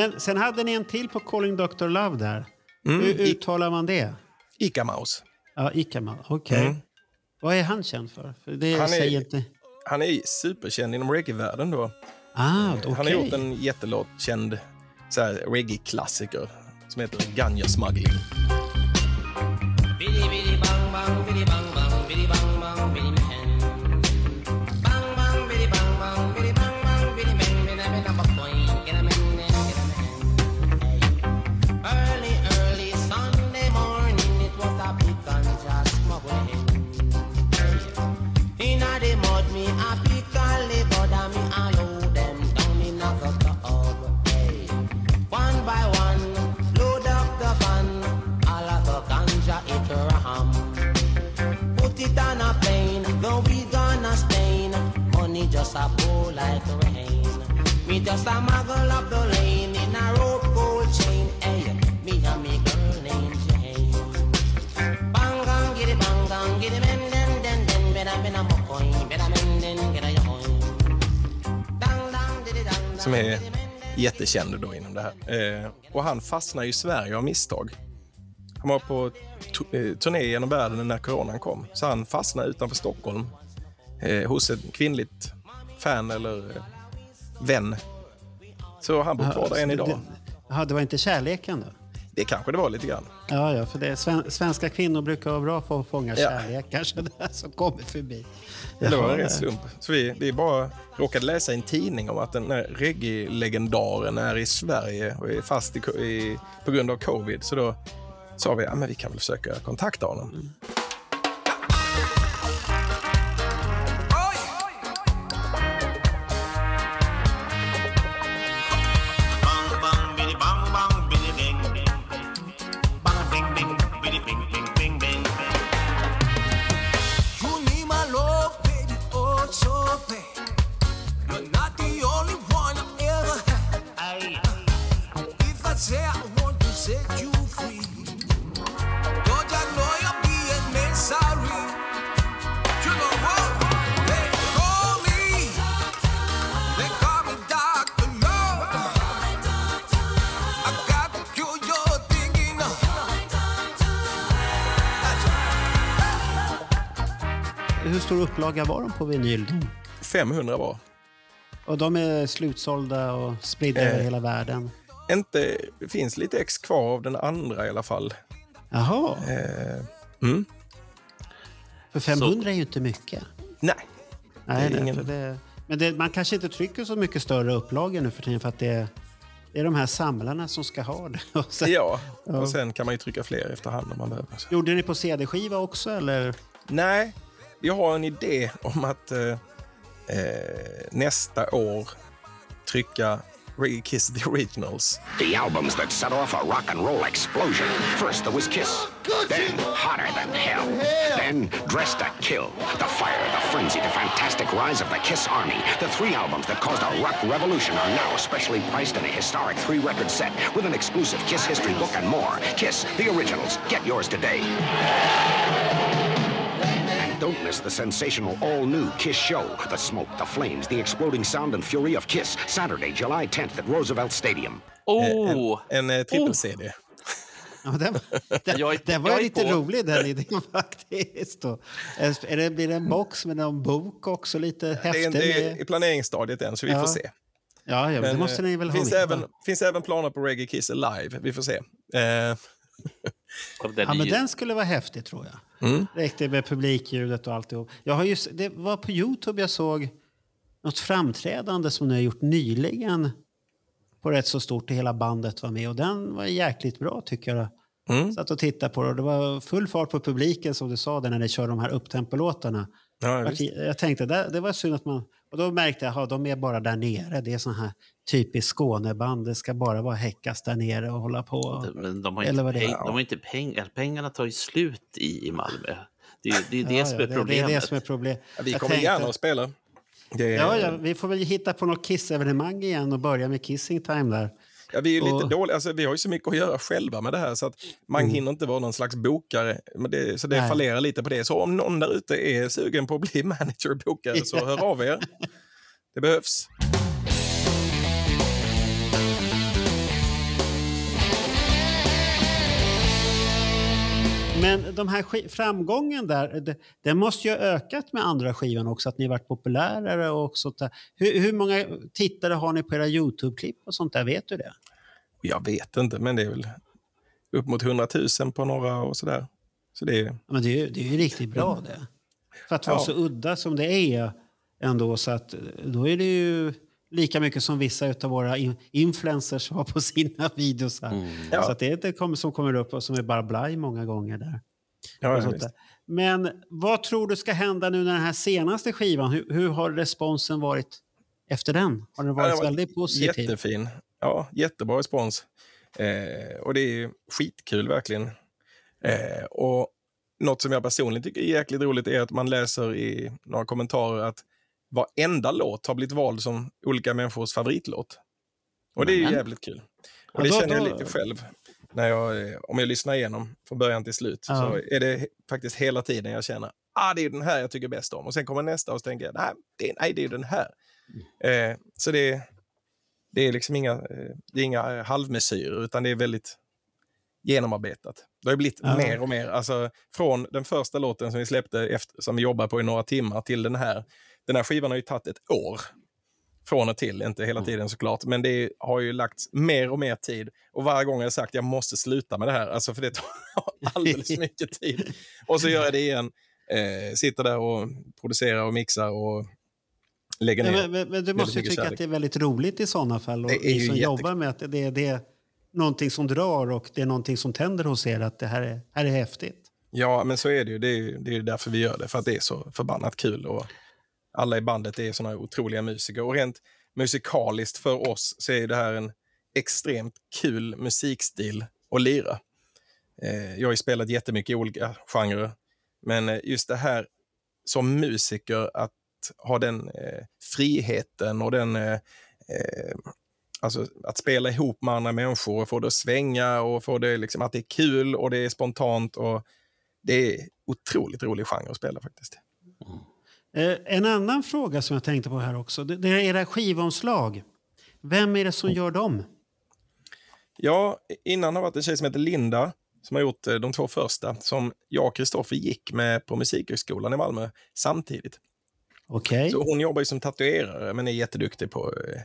Men sen hade ni en till på Calling Dr. Love där. Mm, Hur uttalar man det? Ica-Maus. Ja, Ikama. Okej. Mm. Vad är han känd för? för det Han är- säger inte... Han är superkänd inom reggae-världen då. Ah, okej. Han har gjort en jättelåt, känd reggae-klassiker som heter Ganja Smuggling. Biddy Me just a muggle up the lane in a rope gold chain. Hey, me and me girl named Jane. Bang get it bang get it men den den den. Better men a mokoin, better men den a yoin. Dang dang, did it dang. Som är jättekänd då inom det här. Eh, och han fastnade i Sverige av misstag. Han var på eh, turné genom världen när coronan kom. Så han fastnade utanför Stockholm eh, hos ett kvinnligt fan eller eh, vän. Så han bor kvar där än det- idag. det- Jaha, det var inte kärleken då? Det kanske det var lite grann. Ja, ja, för det, sven, svenska kvinnor brukar vara bra på att fånga Ja. kärlekar så där som kommer förbi. Det var en ren slump. Så vi, vi bara råkade läsa i en tidning om att den här reggae-legendaren är i Sverige och är fast i, i, på grund av covid. Så då sa vi att ja, vi kan väl försöka kontakta honom. Bang upplaga var de på vinyl? De? 500 var. Och de är slutsålda och spridda Eh. över hela världen. Inte, det finns lite ex kvar av den andra i alla fall. Jaha, Eh, mm. för 500 är ju inte mycket. Nej, Nej, nej, ingen- det, men det, man kanske inte trycker så mycket större upplagor nu för tiden för att det är, det är de här samlarna som ska ha det. Och sen, ja. Ja. Och sen kan man ju trycka fler efterhand om man behöver. Gjorde ni på CD-skiva också eller? Nej, vi har en idé om att eh, eh, nästa år trycka Reggae Kiss the Originals. The albums that set off a rock and roll explosion. First there was Kiss, then Hotter Than Hell, then Dressed to Kill, The Fire, The Frenzy, The Fantastic Rise of the Kiss Army. The three albums that caused a rock revolution are now specially priced in a historic three-record set with an exclusive Kiss history book and more. Kiss, The Originals. Get yours today. Don't miss the sensational all-new Kiss show. The smoke, the flames, the exploding sound and fury of Kiss. Saturday, July 10th at Roosevelt Stadium. Oh! En eh, trippel-CD. Ja, den, den, Jag är- den var jag är lite på. rolig den idén faktiskt. Då. Är det, blir det en box med någon bok också? Lite Det är häfte inte med? i planeringsstadiet än, så vi Ja. får se. Ja, ja, det Men, måste eh, ni väl ha finns med. även, finns även planer på Reggae Kiss live. Vi får se. Eh, Ja, men den skulle vara häftig tror jag. Mm. Räckte med publikljudet och alltihop. Jag har just, det var på Youtube jag såg något framträdande som ni har gjort nyligen på rätt så stort. Hela bandet var med och den var jäkligt bra tycker jag. Mm. Satt och tittade på det och det var full fart på publiken som du sa det när ni kör de här upptempolåtarna. ja, jag tänkte det, det var synd att man... Och då märkte jag att de är bara där nere. Det är sån här typiskt Skåneband. Det ska bara vara häckas där nere och hålla på. Men de har Eller inte, vad det är. peng, de har inte pengar. Pengarna tar ju slut i, i Malmö. Det är det, är det Ja, som ja, är det, problemet. det är det som är problem. Ja, vi Jag kommer tänkte- gärna att spela. Det, Ja, ja, vi får väl hitta på något Kiss-evenemang igen och börja med Kissing Time där. Ja, vi är lite Och- dåliga. Alltså, vi har ju så mycket att göra själva med det här så att man hinner inte vara någon slags bokare. Det, så det Mm. Nej. fallerar lite på det. Så om någon där ute är sugen på att bli manager och bokare så hör av er. Det behövs. Men de här framgången där, den måste ju ha ökat med andra skivan också, att ni varit populärare och sånt där. Hur, hur många tittare har ni på era Youtube-klipp och sånt där? Vet du det? Jag vet inte, men det är väl upp mot 100 000 på några och sådär. Så det är, Ja, Men det är ju, det är ju riktigt bra det. För att vara Ja. så udda som det är ändå, så att då är det ju lika mycket som vissa av våra in- influencers har på sina videos. Här. Mm. Ja. Så att det är det kommer, som kommer upp och som är bara blaj många gånger där. ja, och ja, sånt visst. där. Men vad tror du ska hända nu när den här senaste skivan, hur, hur har responsen varit efter den? Har den Ja, varit den var väldigt positiv? Jättefin. Ja, jättebra respons. Eh, och det är skitkul verkligen. Eh, och något som jag personligen tycker är jäkligt roligt är att man läser i några kommentarer att varenda låt har blivit vald som olika människors favoritlåt. Och det är ju jävligt kul. Och det känner jag lite själv. När jag, om jag lyssnar igenom från början till slut Ja. så är det faktiskt hela tiden jag känner ah, det är den här jag tycker bäst om. Och sen kommer nästa och så tänker jag nej, det är, nej, det är den här. Eh, så det, det är liksom inga, eh, det är inga eh, halvmesyrer utan det är väldigt genomarbetat. Det har blivit Ja. mer och mer. Alltså, från den första låten som vi släppte, efter, som vi jobbade på i några timmar, till den här. Den här skivan har ju tagit ett år. Från och till, inte hela tiden såklart. Men det har ju lagts mer och mer tid. Och varje gång har jag sagt jag måste sluta med det här, alltså för det tar alldeles mycket tid. Och så gör jag det igen. Eh, sitter där och producerar och mixar och lägger ner. Men, men, men du måste ju tycka kärlek. att det är väldigt roligt i sådana fall. Och ni som jobbar med att det är, det är någonting som drar och det är någonting som tänder hos er. Att det här är, här är häftigt. Ja, men så är det ju. Det är ju det är därför vi gör det, för att det är så förbannat kul. Och alla i bandet är såna otroliga musiker. Och rent musikaliskt för oss så är det här en extremt kul musikstil att lira. Eh, jag har ju spelat jättemycket i olika genrer, men eh, just det här som musiker att ha den eh, friheten och den eh, eh, Alltså att spela ihop med andra människor och få det att svänga och få det liksom att det är kul och det är spontant. och Det är otroligt rolig genre att spela faktiskt. Eh, en annan fråga som jag tänkte på här också. Det, är era skivomslag. Vem är det som gör dem? Ja, innan har det varit en tjej som heter Linda som har gjort eh, de två första som jag och Kristoffer gick med på Musikhögskolan i Malmö samtidigt. Okej. Så hon jobbar ju som tatuerare men är jätteduktig på, eh,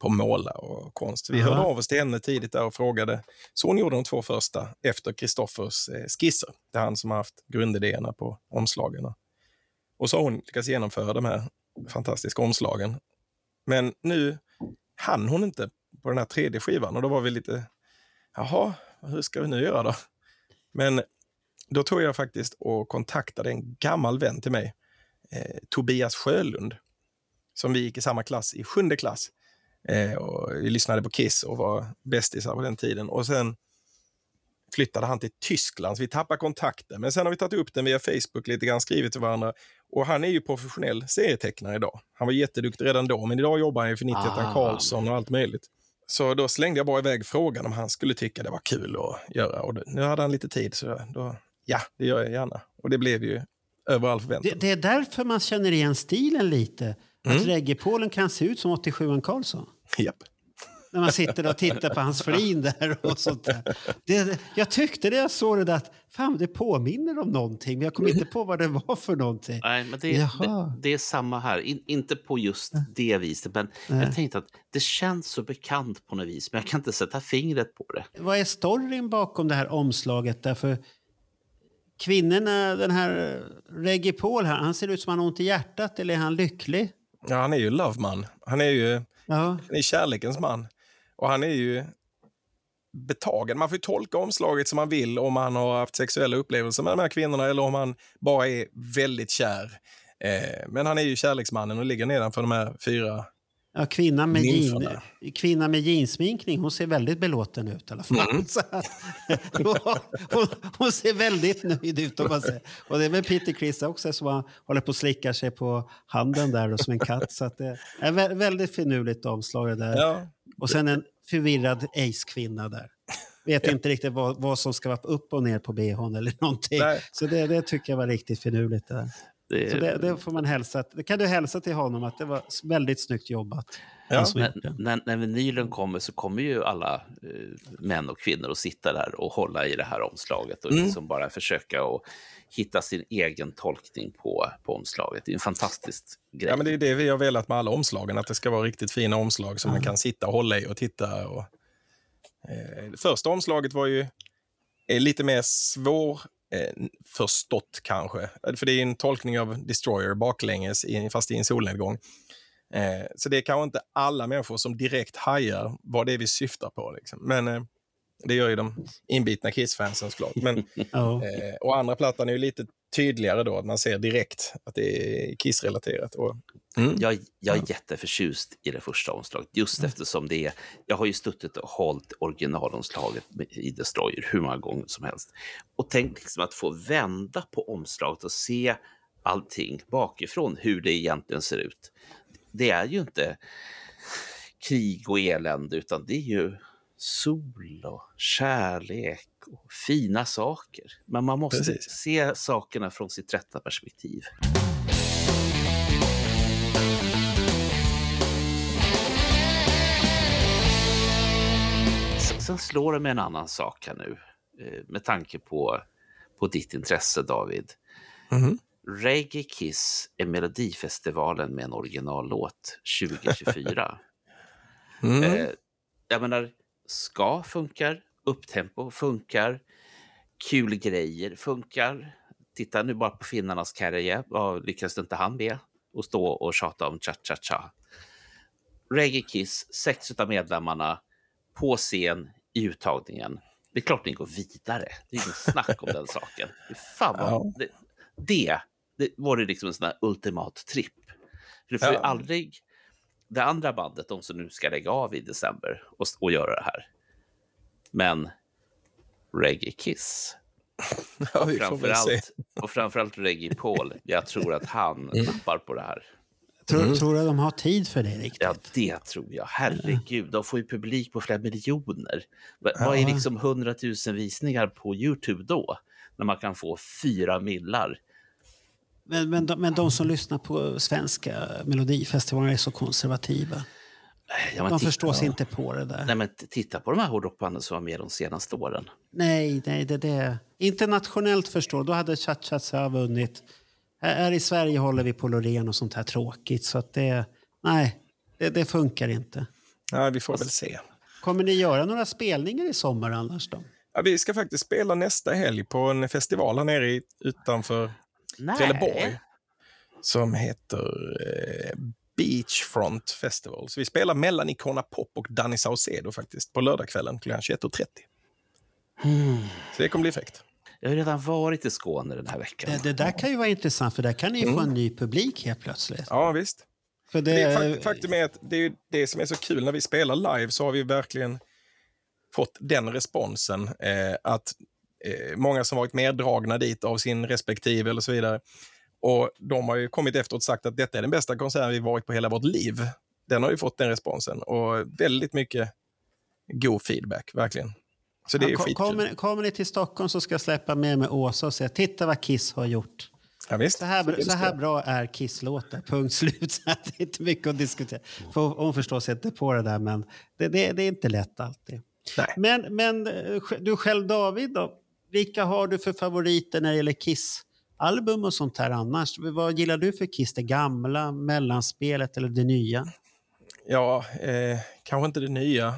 på måla och konst. Vi Aha. hörde av oss till henne tidigt där och frågade. Så hon gjorde de två första efter Kristoffers skisser. Det är han som har haft grundidéerna på omslagen. Och så har hon lyckats genomföra de här fantastiska omslagen. Men nu hann hon inte på den här tredje skivan och då var vi lite, jaha, hur ska vi nu göra då? Men då tog jag faktiskt och kontaktade en gammal vän till mig, eh, Tobias Sjölund, som vi gick i samma klass i sjunde klass. Eh, och vi lyssnade på Kiss och var bästisar på den tiden. Och sen flyttade han till Tyskland, så vi tappade kontakten. Men sen har vi tagit upp den via Facebook, lite grann skrivit till varandra. Och han är ju professionell serietecknare idag. Han var jätteduktig redan då, men idag jobbar han ju för 91 Ah. Karlsson och allt möjligt. Så då slängde jag bara iväg frågan om han skulle tycka det var kul att göra. Och nu hade han lite tid, så då, ja, det gör jag gärna. Och det blev ju över all förväntan. Det, det är därför man känner igen stilen lite. Att Mm. reggae-Polen kan se ut som 87 Karlsson. Japp. När man sitter och tittar på hans flin där och sånt där. Det, jag tyckte det jag såg det där att fan, det påminner om någonting, men jag kom inte på vad det var för någonting. Nej, men det, det, det är samma här. In, inte på just det viset, men Nej. jag tänkte att det känns så bekant på något vis, men jag kan inte sätta fingret på det. Vad är storyn bakom det här omslaget? Därför kvinnorna, den här Reggie Paul här, han ser ut som han har ont i hjärtat eller är han lycklig? Ja, han är ju loveman. Han är ju Ja. han är kärlekens man. Och han är ju betagen. Man får tolka omslaget som man vill om han har haft sexuella upplevelser med de här kvinnorna eller om han bara är väldigt kär. Eh, men han är ju kärleksmannen och ligger nedanför de här fyra. Ja, kvinnan med, jean, kvinnan med jeansminkning, hon ser väldigt belåten ut i alla fall. Mm. Hon, hon ser väldigt nöjd ut om man säger. Och det är väl Peter Criss också som håller på att slicka sig på handen där och som en katt. Så det är vä- väldigt finurligt omslag det där. Ja, Och sen en förvirrad ace-kvinna där. Vet inte riktigt vad, vad som ska vara upp och ner på bhn eller någonting. Nej. Så det, det tycker jag var riktigt finurligt. Det där. det, Så det, det får man hälsa. Det kan du hälsa till honom att det var väldigt snyggt jobbat. Ja. Som när, när, när vinylen kommer så kommer ju alla eh, män och kvinnor att sitta där och hålla i det här omslaget och Mm. liksom bara försöka att hitta sin egen tolkning på, på omslaget. Det är en fantastisk grej. ja, men det är det vi har velat med alla omslagen. Att det ska vara riktigt fina omslag som man kan sitta och hålla i och titta. Och, eh, första omslaget var ju är lite mer svår eh, förstått kanske. För det är en tolkning av Destroyer baklänges, i- fast i en solnedgång. Eh, så det är kanske inte alla människor som direkt hajar vad det är vi syftar på. Liksom. Men eh, det gör ju de inbitna Kiss-fansen såklart. Men, Ja. eh, och andra plattan är ju lite tydligare då, att man ser direkt att det är Kiss-relaterat. Och, mm. Jag, jag är jätteförtjust i det första omslaget, just eftersom det är... Jag har ju stuttit och hållit originalomslaget i Destroyer hur många gånger som helst. Och tänk liksom att få vända på omslaget och se allting bakifrån, hur det egentligen ser ut. Det är ju inte krig och elände, utan det är ju sol och kärlek och fina saker. Men man måste Precis. se sakerna från sitt rätta perspektiv. Sen slår det med en annan sak här nu. eh, med tanke på, på ditt intresse, David. Mhm. Reggae Kiss är Melodifestivalen med en originallåt 2024. Mm. Eh, jag menar, ska funkar, upptempo funkar, kul grejer funkar. Titta nu bara på finnarnas karriär, vad lyckades inte han med? Och stå och tjata om cha-cha-cha. Reggae Kiss, sex av medlemmarna på scen i uttagningen. Det är klart ni går vidare. Det är inget snack om den saken. Fan vad, Ja. det, det, det var det liksom en sån här ultimat tripp. För du får ju Ja. aldrig det andra bandet, de som nu ska lägga av i december och, och göra det här. Men Reggae Kiss. Ja, se. Framförallt, och framförallt Reggae Paul. Jag tror att han nappar på det här. Tror, tror du att de har tid för det riktigt? Ja, det tror jag. Herregud, de får ju publik på flera miljoner. Va- Vad är Ja. liksom 100 000 visningar på Youtube då? När man kan få fyra millar. Men, men, de, men de som lyssnar på svenska melodifestivaler är så konservativa. Ja, De titta- förstår sig inte på det där. Nej, men titta på de här hårdrockbanden som var med de senaste åren. Nej, nej, det det. Internationellt förstår då hade Cha-Cha-Cha vunnit. Här, här i Sverige håller vi på Loreen och sånt här tråkigt. Så att det, nej, det, det funkar inte. Ja, vi får väl se. Kommer ni göra några spelningar i sommar annars då? Ja, vi ska faktiskt spela nästa helg på en festival här nere i, utanför Nej. Trelleborg. Som heter eh, Beachfront Festival. Så vi spelar mellan Icona Pop och Danny Saucedo faktiskt på lördagskvällen klockan 21.30. Så det kommer bli fräckt. Jag har redan varit i Skåne den här veckan. Det, det där kan ju vara intressant för där kan ni ju få en ny publik helt plötsligt. Ja, visst. För Det det, faktum är att det är det som är så kul när vi spelar live så har vi verkligen fått den responsen eh, att eh, många som varit meddragna dit av sin respektive eller så vidare. Och de har ju kommit efteråt och sagt att detta är den bästa konserten vi varit på hela vårt liv. Den har ju fått den responsen och väldigt mycket god feedback, verkligen. Så det är ja, skitkul. kommer, kommer ni till Stockholm så ska jag släppa med mig Åsa och säga titta vad Kiss har gjort. Ja, visst. Så här, så här bra är Kiss-låtar, punkt slut. Så det är inte mycket att diskutera. För hon förstår sig inte på det där, men det, det, det är inte lätt alltid. Nej. Men, men eh, du själv David, då? Vilka har du för favoriter när det gäller Kiss-album och sånt här annars? Vad gillar du för Kiss? Det gamla, mellanspelet eller det nya? Ja, eh, kanske inte det nya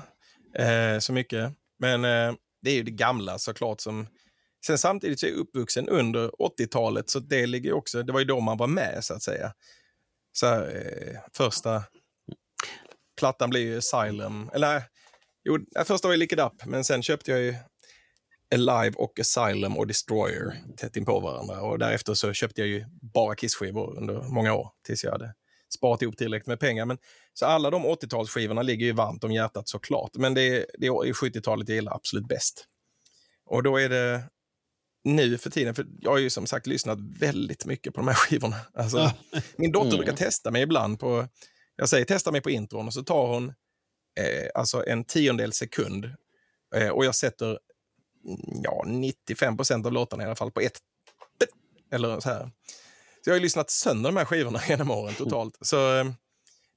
eh, så mycket. Men eh, det är ju det gamla såklart. Som... Sen samtidigt så är jag uppvuxen under 80-talet, så det ligger också, det var ju då man var med så att säga. Så här, eh, första plattan blev ju Asylum, eller jo, nej, första var ju Lick It Up, men sen köpte jag ju Alive och Asylum och Destroyer tätt in på varandra. Och därefter så köpte jag ju bara Kiss-skivor under många år tills jag hade sparat ihop tillräckligt med pengar. Men, så alla de 80-talsskivorna ligger ju varmt om hjärtat såklart. Men det är, det är 70-talet jag gillar absolut bäst. Och då är det nu för tiden, för jag har ju som sagt lyssnat väldigt mycket på de här skivorna. Alltså, Min dotter brukar testa mig ibland på, jag säger testa mig på intron och så tar hon eh, alltså en tiondel sekund eh, och jag sätter mm, ja, 95 procent av låtarna i alla fall på ett eller så här. Så jag har lyssnat sönder de här skivorna genom åren totalt. Så eh,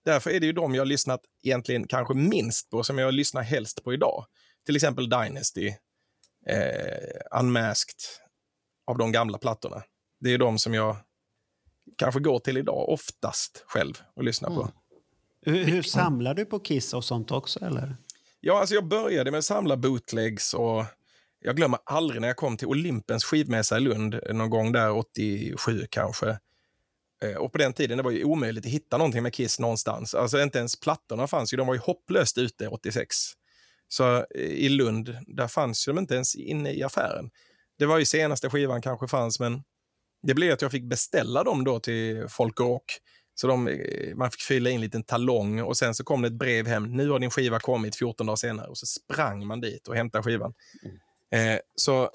därför är det ju de jag har lyssnat egentligen kanske minst på, som jag lyssnar helst på idag. Till exempel Dynasty, eh, Unmasked, av de gamla plattorna. Det är de som jag kanske går till idag oftast själv och lyssnar på. Hur, hur samlar du på Kiss och sånt också? Eller? Ja, alltså jag började med att samla bootlegs och jag glömmer aldrig när jag kom till Olympens skivmässa i Lund eh, någon gång där 87 kanske. Eh, och på den tiden det var ju omöjligt att hitta någonting med Kiss någonstans. Alltså inte ens plattorna fanns ju, de var ju hopplöst ute 86. Så eh, i Lund, där fanns ju de inte ens inne i affären. Det var ju senaste skivan kanske fanns, men det blev att jag fick beställa dem då till Folk och Rock. Så de, man fick fylla in en liten talong och sen så kom det ett brev hem. Nu har din skiva kommit 14 dagar senare och så sprang man dit och hämtade skivan. Mm. Eh, så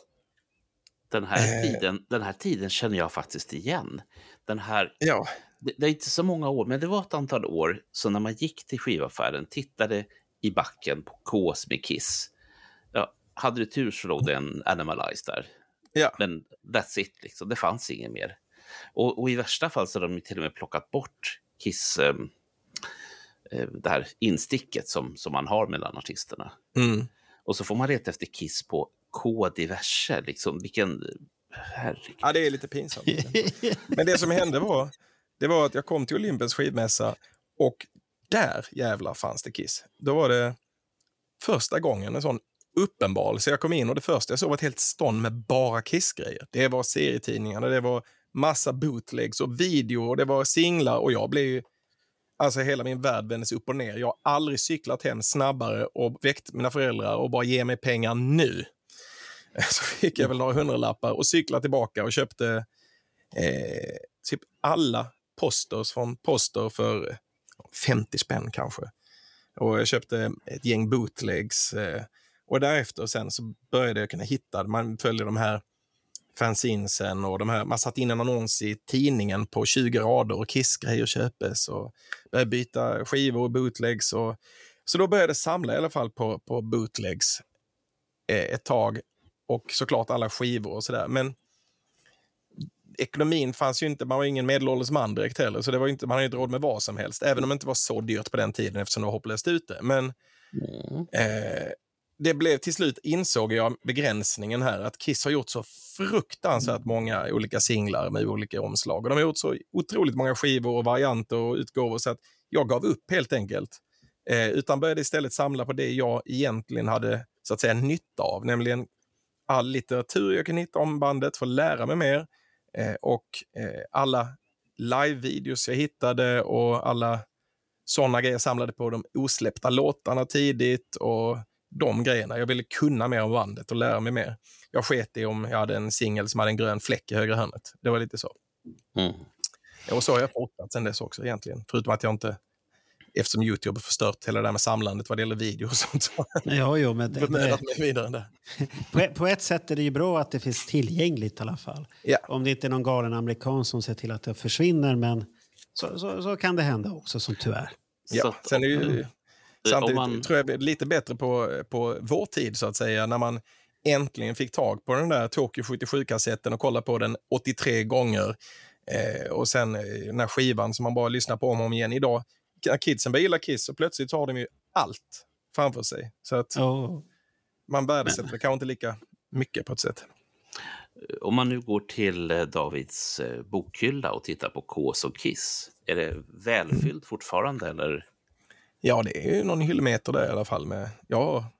Den här, Eh. tiden, den här tiden känner jag faktiskt igen. Den här, ja, det, det är inte så många år, men det var ett antal år så när man gick till skivaffären, tittade i backen på Ks med Kiss. Ja, hade du tur så låg det en Animalize där. ja. Men that's it, liksom. det fanns inget mer. Och, och i värsta fall så har de till och med plockat bort Kiss, eh, eh, det här insticket som, som man har mellan artisterna. Mm. Och så får man leta efter Kiss på K diverse. Liksom. Vilken... Herregud. Ja, det är lite pinsamt. Men det som hände var, det var att jag kom till Olympens skivmässa och där jävlar fanns det Kiss. Då var det första gången en sån uppenbar. Så jag kom in och det första jag såg var ett helt stånd med bara Kiss-grejer. Det var serietidningarna, det var massa bootlegs och videor och det var singlar och jag blev ju Alltså hela min värld vändes upp och ner. Jag har aldrig cyklat hem snabbare och väckt mina föräldrar och bara ge mig pengar nu. Så fick jag väl några hundralappar och cyklade tillbaka och köpte eh, typ alla posters från Poster för 50 spänn kanske. Och jag köpte ett gäng bootlegs. Eh, och därefter sen så började jag kunna hitta, man följde de här fanzinesen och de här, man satte in en annons i tidningen på 20 rader och Kiss-grejer köpes och började byta skivor och bootlegs. Och, så då började jag samla i alla fall på, på bootlegs eh, ett tag och såklart alla skivor och sådär. Men ekonomin fanns ju inte, man var ingen medelålders man direkt heller, så det var inte, man hade inte råd med vad som helst, även om det inte var så dyrt på den tiden eftersom det var hopplöst ute. Men eh, det blev till slut, insåg jag begränsningen här, att Kiss har gjort så fruktansvärt många olika singlar med olika omslag. Och de har gjort så otroligt många skivor och varianter och utgåvor så att jag gav upp helt enkelt. Eh, utan började istället samla på det jag egentligen hade så att säga nytta av, nämligen all litteratur jag kan hitta om bandet för att lära mig mer eh, och eh, alla live-videos jag hittade och alla sådana grejer jag samlade på de osläppta låtarna tidigt och de grejerna. Jag ville kunna mer om bandet och lära mig mer. Jag sket i om jag hade en singel som hade en grön fläck i högra hörnet. Det var lite så. Mm. Och så har jag fortsatt sen dess också egentligen. Förutom att jag inte, eftersom Youtube har förstört hela det där med samlandet vad det gäller video och sånt. Så Ja, jo, men det, bemödat det, mig vidare där. på, på ett sätt är det ju bra att det finns tillgängligt i alla fall. Ja. Om det inte är någon galen amerikan som ser till att det försvinner, men så, så, så kan det hända också, som tyvärr. Så Ja, att- sen är ju, Mm. samtidigt man- tror jag det är lite bättre på, på vår tid så att säga, när man äntligen fick tag på den där Tokyo 77-kassetten och kollade på den 83 gånger. Eh, och sen eh, den här skivan som man bara lyssnar på om och om igen. Idag, kidsen börjar gilla Kiss så plötsligt har de ju allt framför sig. Så att Oh. man värdesätter det kanske inte lika mycket på ett sätt. Om man nu går till eh, Davids eh, bokhylla och tittar på K som Kiss, är det välfyllt fortfarande eller? Ja, det är ju någon hyllmeter där i alla fall. Med, ja,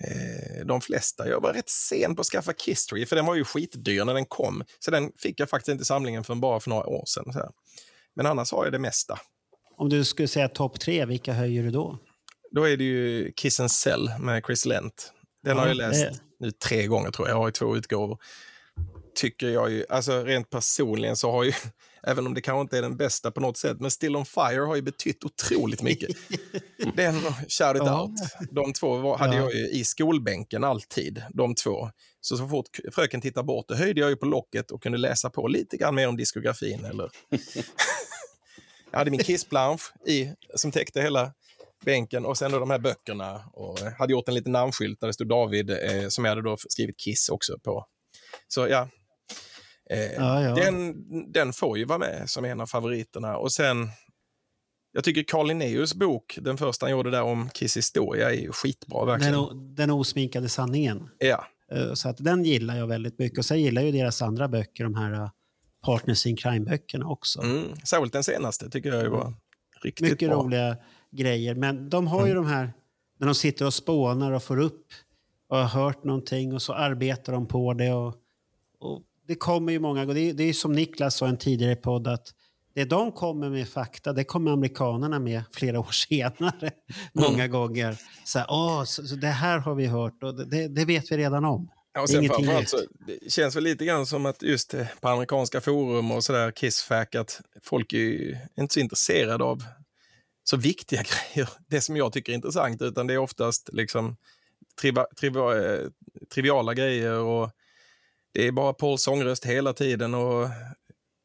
eh, de flesta. Jag var rätt sen på att skaffa Kisstory, för den var ju skitdyr när den kom. Så den fick jag faktiskt inte i samlingen för bara för några år sedan. Så här. Men annars har jag det mesta. Om du skulle säga topp tre, vilka höjer du då? Då är det ju Kiss and Sell med Chris Lent. Den har Ja, jag läst det- nu tre gånger tror jag. Jag har ju två utgåvor. Tycker jag ju, alltså rent personligen så har ju, även om det kanske inte är den bästa på något sätt, men Still on Fire har ju betytt otroligt mycket. Den och Shout it Ja. out. De två var, hade Ja. jag ju i skolbänken alltid, de två. Så så fort fröken tittade bort, då höjde jag ju på locket och kunde läsa på lite grann mer om diskografin. Eller... jag hade min Kiss-plansch i, som täckte hela bänken och sen då de här böckerna. Och hade gjort en liten namnskylt där det stod David, eh, som jag hade då skrivit Kiss också på. Så ja, eh, Ja, ja. Den, den får ju vara med som en av favoriterna. Och sen, jag tycker Carl Linnaeus bok, den första han gjorde där om Kiss historia, är ju skitbra verkligen. Den, den osminkade sanningen. Ja, Eh, Så att den gillar jag väldigt mycket. Och sen gillar jag ju deras andra böcker, de här Partners in Crime-böckerna också. mm. Särskilt den senaste tycker jag var riktigt Mm. Mycket bra. roliga grejer. Men de har ju Mm. de här, när de sitter och spånar och får upp och har hört någonting och så arbetar de på det. Och, och det kommer ju många, det är, det är som Niklas sa i en tidigare podd att det de kommer med fakta, det kommer amerikanerna med flera år senare. Många Mm. gånger. Så, här, så, så det här har vi hört och det, det vet vi redan om. Ja, och sen ingenting framförallt så, det känns väl lite grann som att just eh, på amerikanska forum och sådär, Kissfack, att folk är ju inte så intresserade av så viktiga grejer. Det som jag tycker är intressant, utan det är oftast liksom triva, triva, eh, triviala grejer och det är bara Pauls sångröst hela tiden och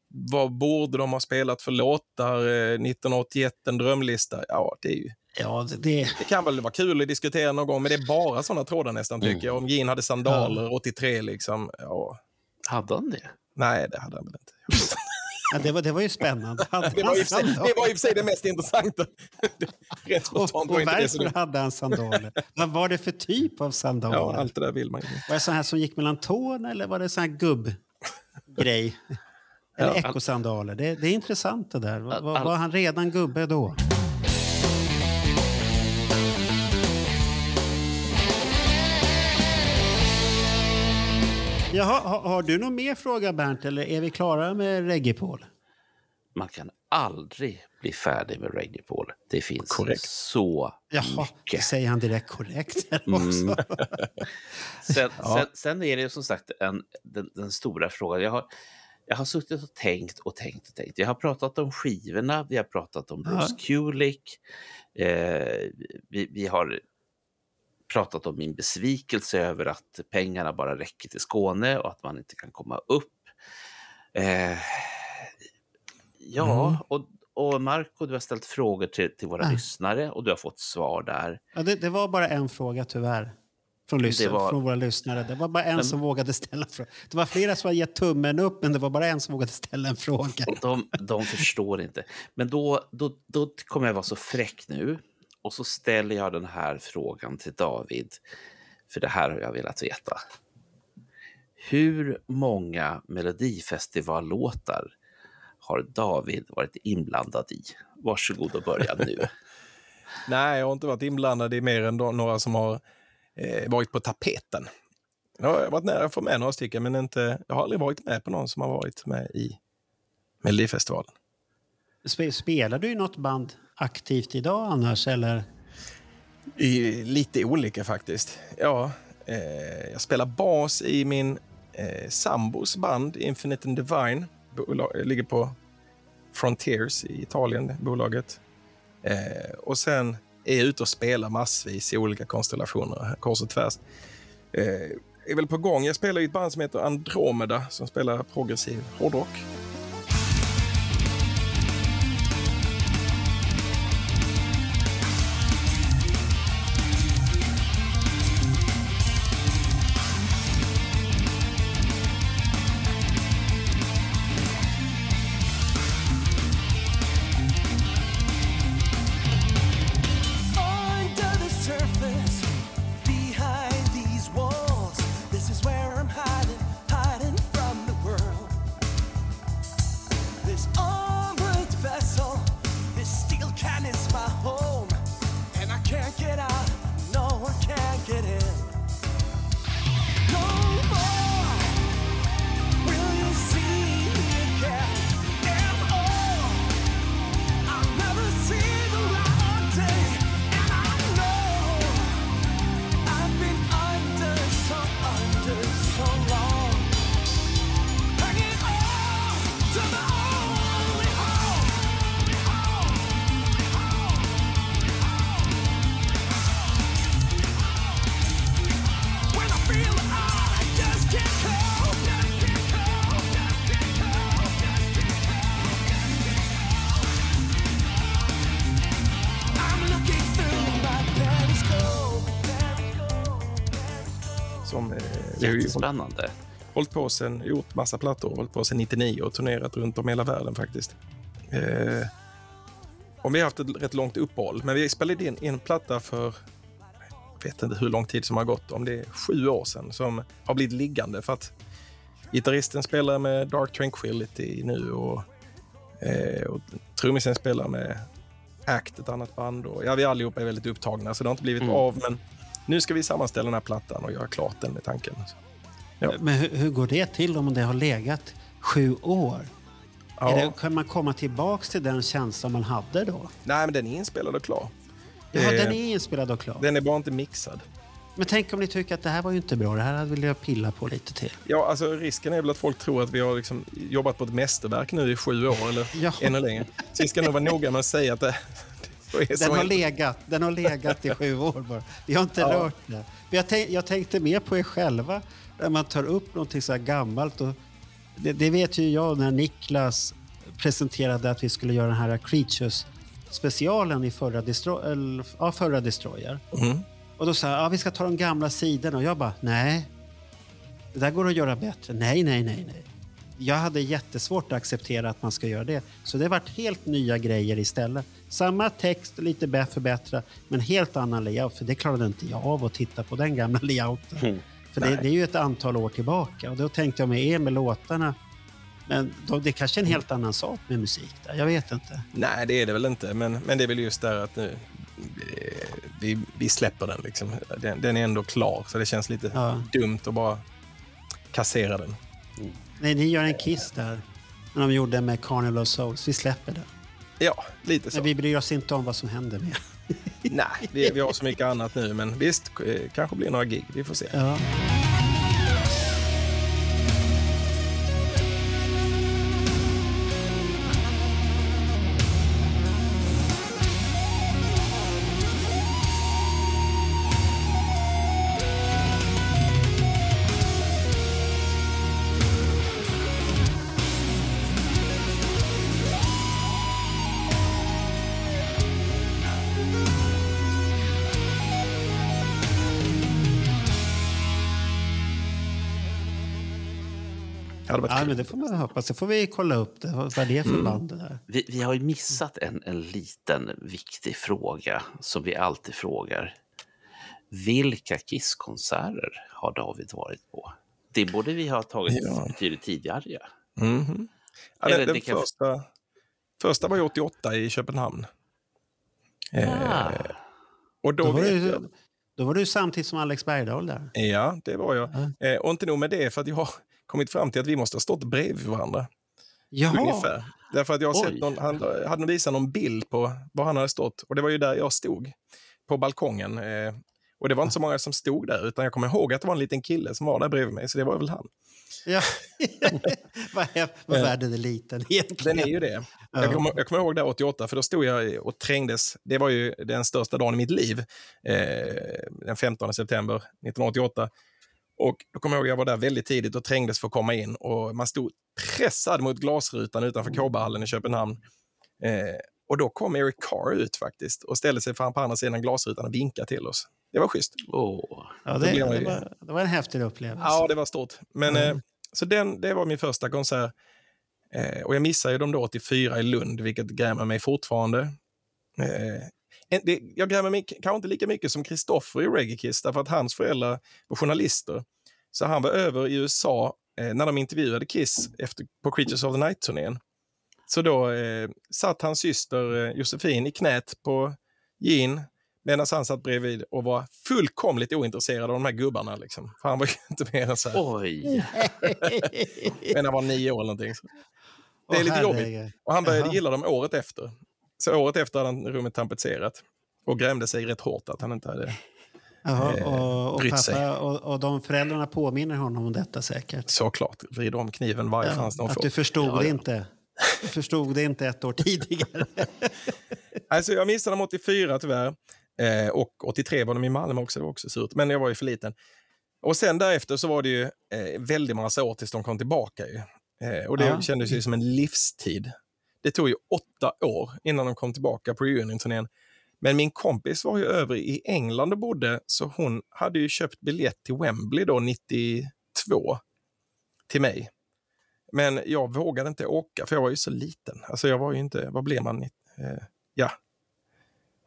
vad borde de ha spelat för låtar? Eh, 1981, en drömlista. Ja, det är ju Ja, det, det, det kan väl vara kul att diskutera någon gång, men det är bara sådana trådar nästan tycker Mm. jag. Om Gene hade sandaler 83 liksom. Ja, Hade han det? nej, det hade han väl inte. Ja, det, var, det var ju spännande. Det var, sig, det var i och för sig det mest intressanta. Rent och, och varför hade han sandaler? Vad var det för typ av sandaler? Ja, allt det där vill man ju. Var det så här som gick mellan tårna eller var det så här gubbgrej? Eller Ja. ekosandaler. Det, det är intressant det där. Var, var han redan gubbe då? Jaha, har, har du någon mer fråga Bernt eller är vi klara med Reggae-Paul? Man kan aldrig bli färdig med Reggae Paul. Det finns Korrekt. så Jaha, mycket. säger han direkt korrekt här också. Mm. Sen, sen, sen är det som sagt en, den, den stora frågan. Jag har, jag har suttit och tänkt och tänkt och tänkt. Jag har pratat om skivorna, vi har pratat om Bruce Kulick. Eh, vi, vi har pratat om min besvikelse över att pengarna bara räcker till Skåne och att man inte kan komma upp. Eh, ja, Mm. och, och Marco, du har ställt frågor till, till våra Ah. lyssnare och du har fått svar där. Ja, det, det var bara en fråga tyvärr. Från, lys- Det var- från våra lyssnare. Det var bara en Men- som vågade ställa en fråga. Det var flera som hade gett tummen upp, men det var bara en som vågade ställa en fråga. De, de förstår inte. Men då, då, då kommer jag vara så fräck nu och så ställer jag den här frågan till David. För det här har jag velat veta. Hur många Melodifestivallåtar har David varit inblandad i? Varsågod och börja nu. Nej, jag har inte varit inblandad i mer än några som har eh, varit på tapeten. Jag har varit nära att få med några stycken, men inte, jag har aldrig varit med på någon som har varit med i Melodifestivalen. Spe- Spelar du i något band aktivt idag annars? Eller? I, lite olika faktiskt. Ja, eh, jag spelar bas i min eh, sambos band Infinite and Divine. Bolag, ligger på Frontiers i Italien, bolaget. Eh, och sen är jag ute och spelar massvis i olika konstellationer, kors och tvärs. Eh, är väl på gång. Jag spelar i ett band som heter Andromeda som spelar progressiv hårdrock. Ju hållit, Jättespännande. hållit på sen, gjort massa plattor, hållit på sen 99 och turnerat runt om i hela världen faktiskt. Eh, och vi har haft ett rätt långt uppehåll, men vi spelade in en platta för jag vet inte hur lång tid som har gått, om det är sju år sedan, som har blivit liggande för att gitarristen spelar med Dark Tranquility nu och, eh, och trummisen spelar med Act, ett annat band. Och, ja, vi allihopa är väldigt upptagna, så det har inte blivit Mm. av, men nu ska vi sammanställa den här plattan och göra klart den med tanken. Ja. Men hur, hur går det till om det har legat sju år? Ja. Det, kan man komma tillbaks till den känslan man hade då? Nej, men den är inspelad och klar. Ja, Eh, den är inspelad och klar. Den är bara inte mixad. Men tänk om ni tycker att det här var ju inte bra, det här hade vi velat pilla på lite till. Ja, alltså risken är väl att folk tror att vi har liksom jobbat på ett mästerverk nu i sju år eller Ja. ännu längre. Så vi ska nog vara noga med att säga att det, Den har, legat, den har legat i sju år bara. Vi har inte Ja. rört det. Jag, tänk, jag tänkte mer på er själva när man tar upp någonting så här gammalt. Och det, det vet ju jag när Niklas presenterade att vi skulle göra den här Creatures-specialen i förra, distro, eller, ja, förra Destroyer. Mm. Och då sa jag, ja, vi ska ta de gamla sidorna. Och jag bara, nej. Det där går att göra bättre. Nej, nej, nej, nej. jag hade jättesvårt att acceptera att man ska göra det. Så det varit helt nya grejer istället. Samma text, lite bä- förbättrat, men helt annan layout. För det klarade inte jag av att titta på den gamla layouten. Mm. För det, det är ju ett antal år tillbaka. Och då tänkte jag med er med låtarna. Men då, det är kanske är en helt annan sak med musik där. Jag vet inte. Nej, det är det väl inte. Men, men det är väl just där att nu, eh, vi, vi släpper den. Liksom. Den, den är ändå klar, så det känns lite Ja. dumt att bara kassera den. Nej, ni gör en kiss där. När de gjorde med Carnival of Souls. Vi släpper det. Ja, lite så. Men vi bryr oss inte om vad som händer med. Nej, vi, vi har så mycket annat nu, men visst, eh, kanske blir några gig. Vi får se. Ja. Ja, men det får man hoppas. Det får vi kolla upp. Det, vad det är för band det där. Vi, vi har ju missat en, en liten viktig fråga som vi alltid frågar. Vilka Kiss-konserter har David varit på? Det borde vi ha tagit Ja. betydligt tidigare. Ja. Mhm. Ja, Eller den den kan- första, första var ju 88 i Köpenhamn. Eh, Ah. och då, Då var, vet du, jag, då var du samtidigt som Alex Bergdahl där. Ja, det var jag. Eh, och inte nog med det, för att jag har kommit fram till att vi måste ha stått bredvid varandra. Jaha, Ungefär. Därför att jag har sett någon, han hade visat någon bild på var han hade stått. Och det var ju där jag stod, på balkongen. Eh, och det var inte så många som stod där, utan jag kommer ihåg att det var en liten kille som var där bredvid mig, så det var väl han. ja. vad, är, världen är liten egentligen. Den är ju det. Ja. Jag, kommer, jag kommer ihåg där 88, för då stod jag och trängdes. Det var ju den största dagen i mitt liv, eh, den 15 september 1988. Och då kommer jag ihåg att jag var där väldigt tidigt och trängdes för att komma in. Och man stod pressad mot glasrutan utanför KB-hallen i Köpenhamn. Eh, och då kom Eric Carr ut faktiskt och ställde sig fram på andra sidan glasrutan och vinkade till oss. Det var schysst. Åh. Ja, det, det, var, det var en häftig upplevelse. Ja, det var stort. Men, Mm. eh, så den, det var min första konsert. Eh, och jag missade ju dem då 84 i Lund, vilket grämer mig fortfarande. Eh, det, jag grämer mig kanske inte lika mycket som Kristoffer i Reggae Kiss, därför att hans föräldrar var journalister. Så han var över i USA eh, när de intervjuade Kiss efter, på Creatures of the Night-turnén. Så då eh, satt hans syster eh, Josefin i knät på Gene medan han satt bredvid och var fullkomligt ointresserad av de här gubbarna. Liksom. För han var ju inte mer än så här, Oj. men han var nio år eller någonting. Så. Det är Åh, lite jobbigt. Och han började Jaha. gilla dem året efter. Så året efter hade han rummet tapetserat. Och grämde sig rätt hårt att han inte hade... Jaha, eh, och, och, brytt sig. pappa, och, och de föräldrarna påminner honom om detta säkert. Såklart, vrider om kniven varje Ja, chans de att får. du förstod Ja, det ja. inte. Du förstod det inte ett år tidigare. Alltså, jag missade dem 84 tyvärr. Eh, och 83 var de i Malmö också, det var också surt. Men jag var ju för liten. Och sen därefter så var det ju eh, väldigt massa år tills de kom tillbaka. Ju. Eh, och det Ja. kändes ju som en livstid. Det tog ju åtta år innan de kom tillbaka på reunion-turnén. Men min kompis var ju över i England och bodde, så hon hade ju köpt biljett till Wembley då 92 till mig. Men jag vågade inte åka, för jag var ju så liten. Alltså jag var ju inte, vad blev man? Eh, ja.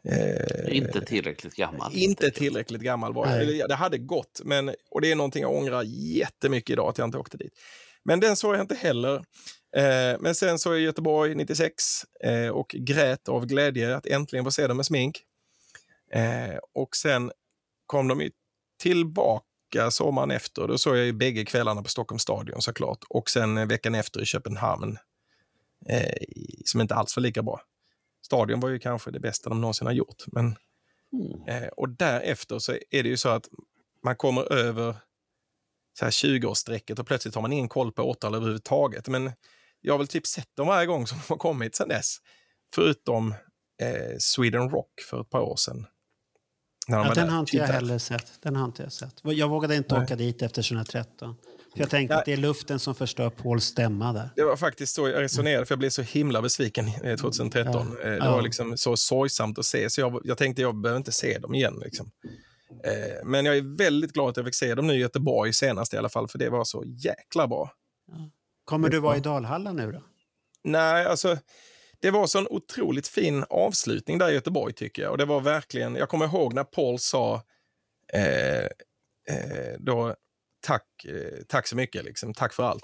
Eh, Inte tillräckligt gammal. inte tillräckligt gammal var jag. Nej. Det hade gått, men, och det är någonting jag ångrar jättemycket idag att jag inte åkte dit. Men den såg jag inte heller. Eh, men sen såg jag Göteborg 96 eh, och grät av glädje att äntligen få se dem med smink. Eh, och sen kom de tillbaka sommaren efter. Då såg jag ju bägge kvällarna på Stockholms stadion såklart. Och sen eh, veckan efter i Köpenhamn. Eh, som inte alls var lika bra. Stadion var ju kanske det bästa de någonsin har gjort. Men Eh, och därefter så är det ju så att man kommer över så här 20-årsstrecket och plötsligt har man ingen koll på årtal överhuvudtaget. Men jag har väl typ sett dem varje gång som de har kommit sedan dess. Förutom eh, Sweden Rock för ett par år sedan. När de Ja, var den har inte jag heller sett. Den har inte jag sett. Jag vågade inte Nej. åka dit efter 2013. För jag tänkte Nej. att det är luften som förstör Pauls stämma där. Det var faktiskt så jag resonerade, för jag blev så himla besviken eh, 2013. Ja. Eh, Det Ja. var liksom så sorgsamt att se, så jag, jag tänkte jag behöver inte se dem igen. Liksom. Eh, Men jag är väldigt glad att jag fick se dem nu i Göteborg senast i alla fall, för det var så jäkla bra. Kommer du vara i Dalhalla nu då? Nej, alltså det var så en otroligt fin avslutning där i Göteborg tycker jag. Och det var verkligen, jag kommer ihåg när Paul sa eh, eh, då, tack, eh, tack så mycket, liksom, tack för allt.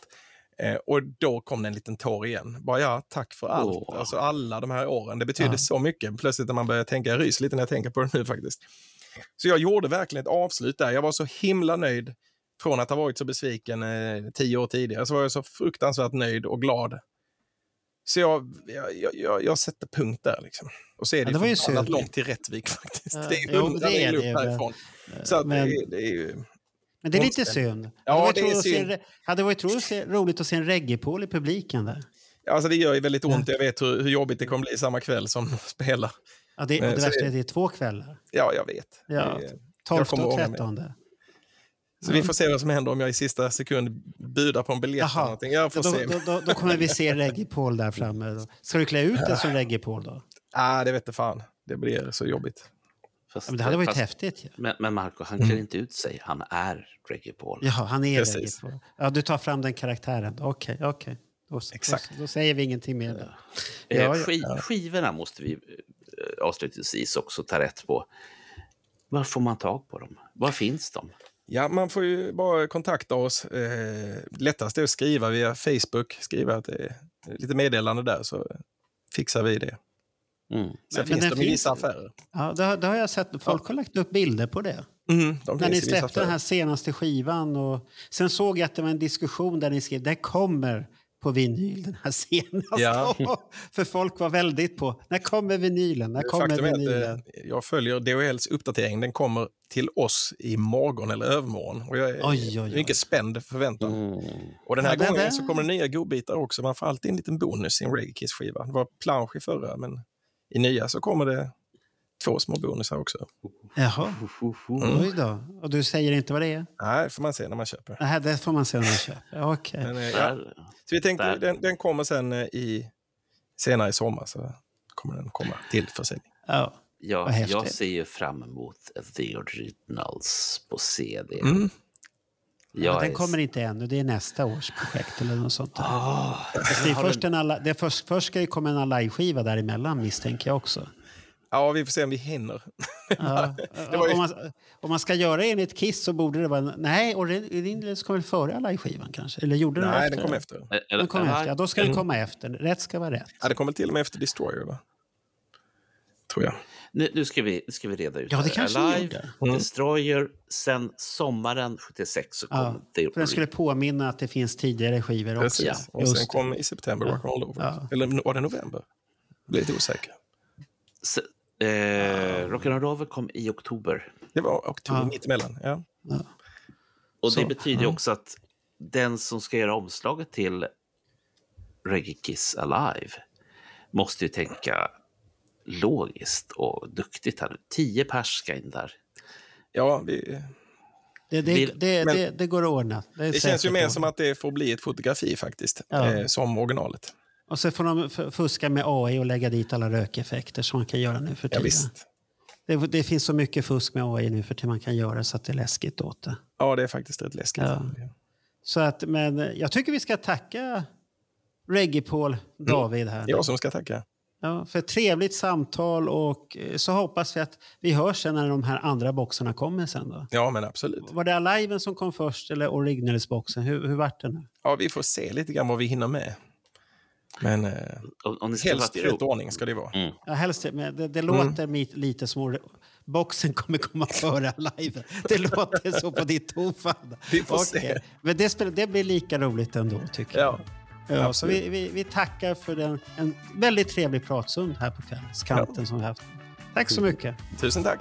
Eh, och då kom det en liten tår igen. Bara ja, tack för allt. Alltså alla de här åren. Det betyder Ja. så mycket. Plötsligt när man börjar tänka, jag ryser lite när jag tänker på det nu faktiskt. Så jag gjorde verkligen ett avslut där. Jag var så himla nöjd. Från att ha varit så besviken eh, tio år tidigare så var jag så fruktansvärt nöjd och glad. Så jag, jag, jag- jag, sätter punkt där. Liksom. Och så är det, Ja, det ju förbannat synd. långt till Rättvik faktiskt. Ja, det är hundra det mil det, upp härifrån. Så att men- det, det är ju... Men det är lite synd. Ja, varit det är att se- synd. hade varit roligt att se, en reggae-pool i publiken där. Alltså det gör ju väldigt ont. Jag vet hur, hur jobbigt det kommer bli samma kväll som spelar. Ja, det, och Men det så värsta det- är att det är två kvällar. Ja, jag vet. Ja. Det är- 12 kommer och ångra mig. 13. Så vi får se vad som händer om jag i sista sekund budar på en biljett. eller Jaha, någonting. Jag får då, se. då, då, då kommer vi se reggae-Paul där framme. Då. Ska du klä ut dig som reggae-Paul då? Ah, det vet jag fan. Det blir så jobbigt. Fast, Ja, men det hade varit fast- häftigt. Ja. Men, men Marco, han klär inte ut sig. Han är Reggae Paul. Jaha, han är Precis. reggae-Paul. Ja, du tar fram den karaktären. Okej, okej. Då, Exakt. Då, då säger vi ingenting mer. Där. Eh, Ja, ja. ski- Skivorna måste vi eh, avslutningsvis också ta rätt på. Var får man tag på dem? Var finns de? Ja, man får ju bara kontakta oss. Eh, lättast är att skriva via Facebook. Skriva att det är lite meddelande där så fixar vi det. Mm. Sen men finns den de i finns- vissa affärer. Ja, det, har- det har jag sett. Folk har lagt upp bilder på det. Mm, de När ni i släppte den här senaste skivan. Och sen såg jag att det var en diskussion där ni skrev det kommer på vinyl, den här senaste. Ja. För folk var väldigt på, när kommer vinylen? När kommer Faktum är att vinylen? eh, jag följer DHLs uppdatering. Den kommer till oss i morgon eller övermorgon. Och jag är Oj, oj, oj. mycket spänd förväntan. Mm. Och den här Ja, gången det- så kommer det nya godbitar också. Man får alltid en liten bonus i en Reggae Kiss-skiva. Det var plansch i förra, men i nya så kommer det två små bonusar också. Jaha, Mm. oj då. Och du säger inte vad det är? Nej, får man se när man köper. Nej, det får man se när man köper. Okej. Men, eh, ja. Så vi tänkte, den, den kommer sen eh, i, senare i sommar. Så kommer den komma till försäljning. Ja. Ja, jag ser ju fram emot The Originals på CD. Mm. Ja, den är- kommer inte ännu. Det är nästa års projekt eller något sånt. Ah, Fast det är först, en alla, det är först, först ska det komma en live-skiva däremellan misstänker jag också. Ja, vi får se om vi hinner. Ja. Det var ju- om, man, om man ska göra enligt Kiss så borde det vara... Nej, Originals kom väl före live-skivan kanske? Eller gjorde den Nej, efter? den kom efter. Den kom efter. Ja, då ska den komma efter. Rätt ska vara rätt. Ja, den kommer till och med efter Destroyer, va? Tror jag. Nu, nu, ska vi, ska vi reda ut Ja, det här. kanske Alive. Mm. Destroyer, sen sommaren 76 så kom Ja, The för den skulle påminna att det finns tidigare skivor också. Precis. Ja, och just sen det. kom i september Rock'n'Roll Over. Ja. Eller var det november? Lite osäker. Eh, Rock'n'Roll Rover kom i oktober. Det var oktober, Ja. mittemellan. Ja. Och Så, det betyder ju också att den som ska göra omslaget till Reggae Kiss Alive måste ju tänka logiskt och duktigt här. Tio pers ska in där. ja, vi, Det, det, Vill- det, men- det, det går att ordna. Det, känns ju mer som att det får bli ett fotografi faktiskt, Ja. eh, som originalet. Och så får de fuska med AI och lägga dit alla rökeffekter som man kan göra nu för Ja, tiden. visst. det, det finns så mycket fusk med AI nu för tiden man kan göra så att det är läskigt åt det. Ja, det är faktiskt rätt läskigt. Ja. Så att, men jag tycker vi ska tacka Reggae-Paul David här. Jag som ska tacka. Ja, för ett trevligt samtal och eh, så hoppas vi att vi hörs sen när de här andra boxarna kommer sen då. Ja, men absolut. Var det Aliven som kom först eller Originals-boxen? Hur, hur vart det nu? Ja, vi får se lite grann vad vi hinner med. Men eh, Om, om helst rätt ordning ska det vara. Ja, helst, men det, det Mm. låter mi- lite som boxen kommer komma före Aliven. Det låter så på ditt tonfall. Vi får Okej. se. Men det, spelar, det blir lika roligt ändå tycker jag. Ja, Ja, så vi, vi, vi tackar för den, en väldigt trevlig pratstund här på kvällskanten som vi haft. Tack så mycket. tusen tack.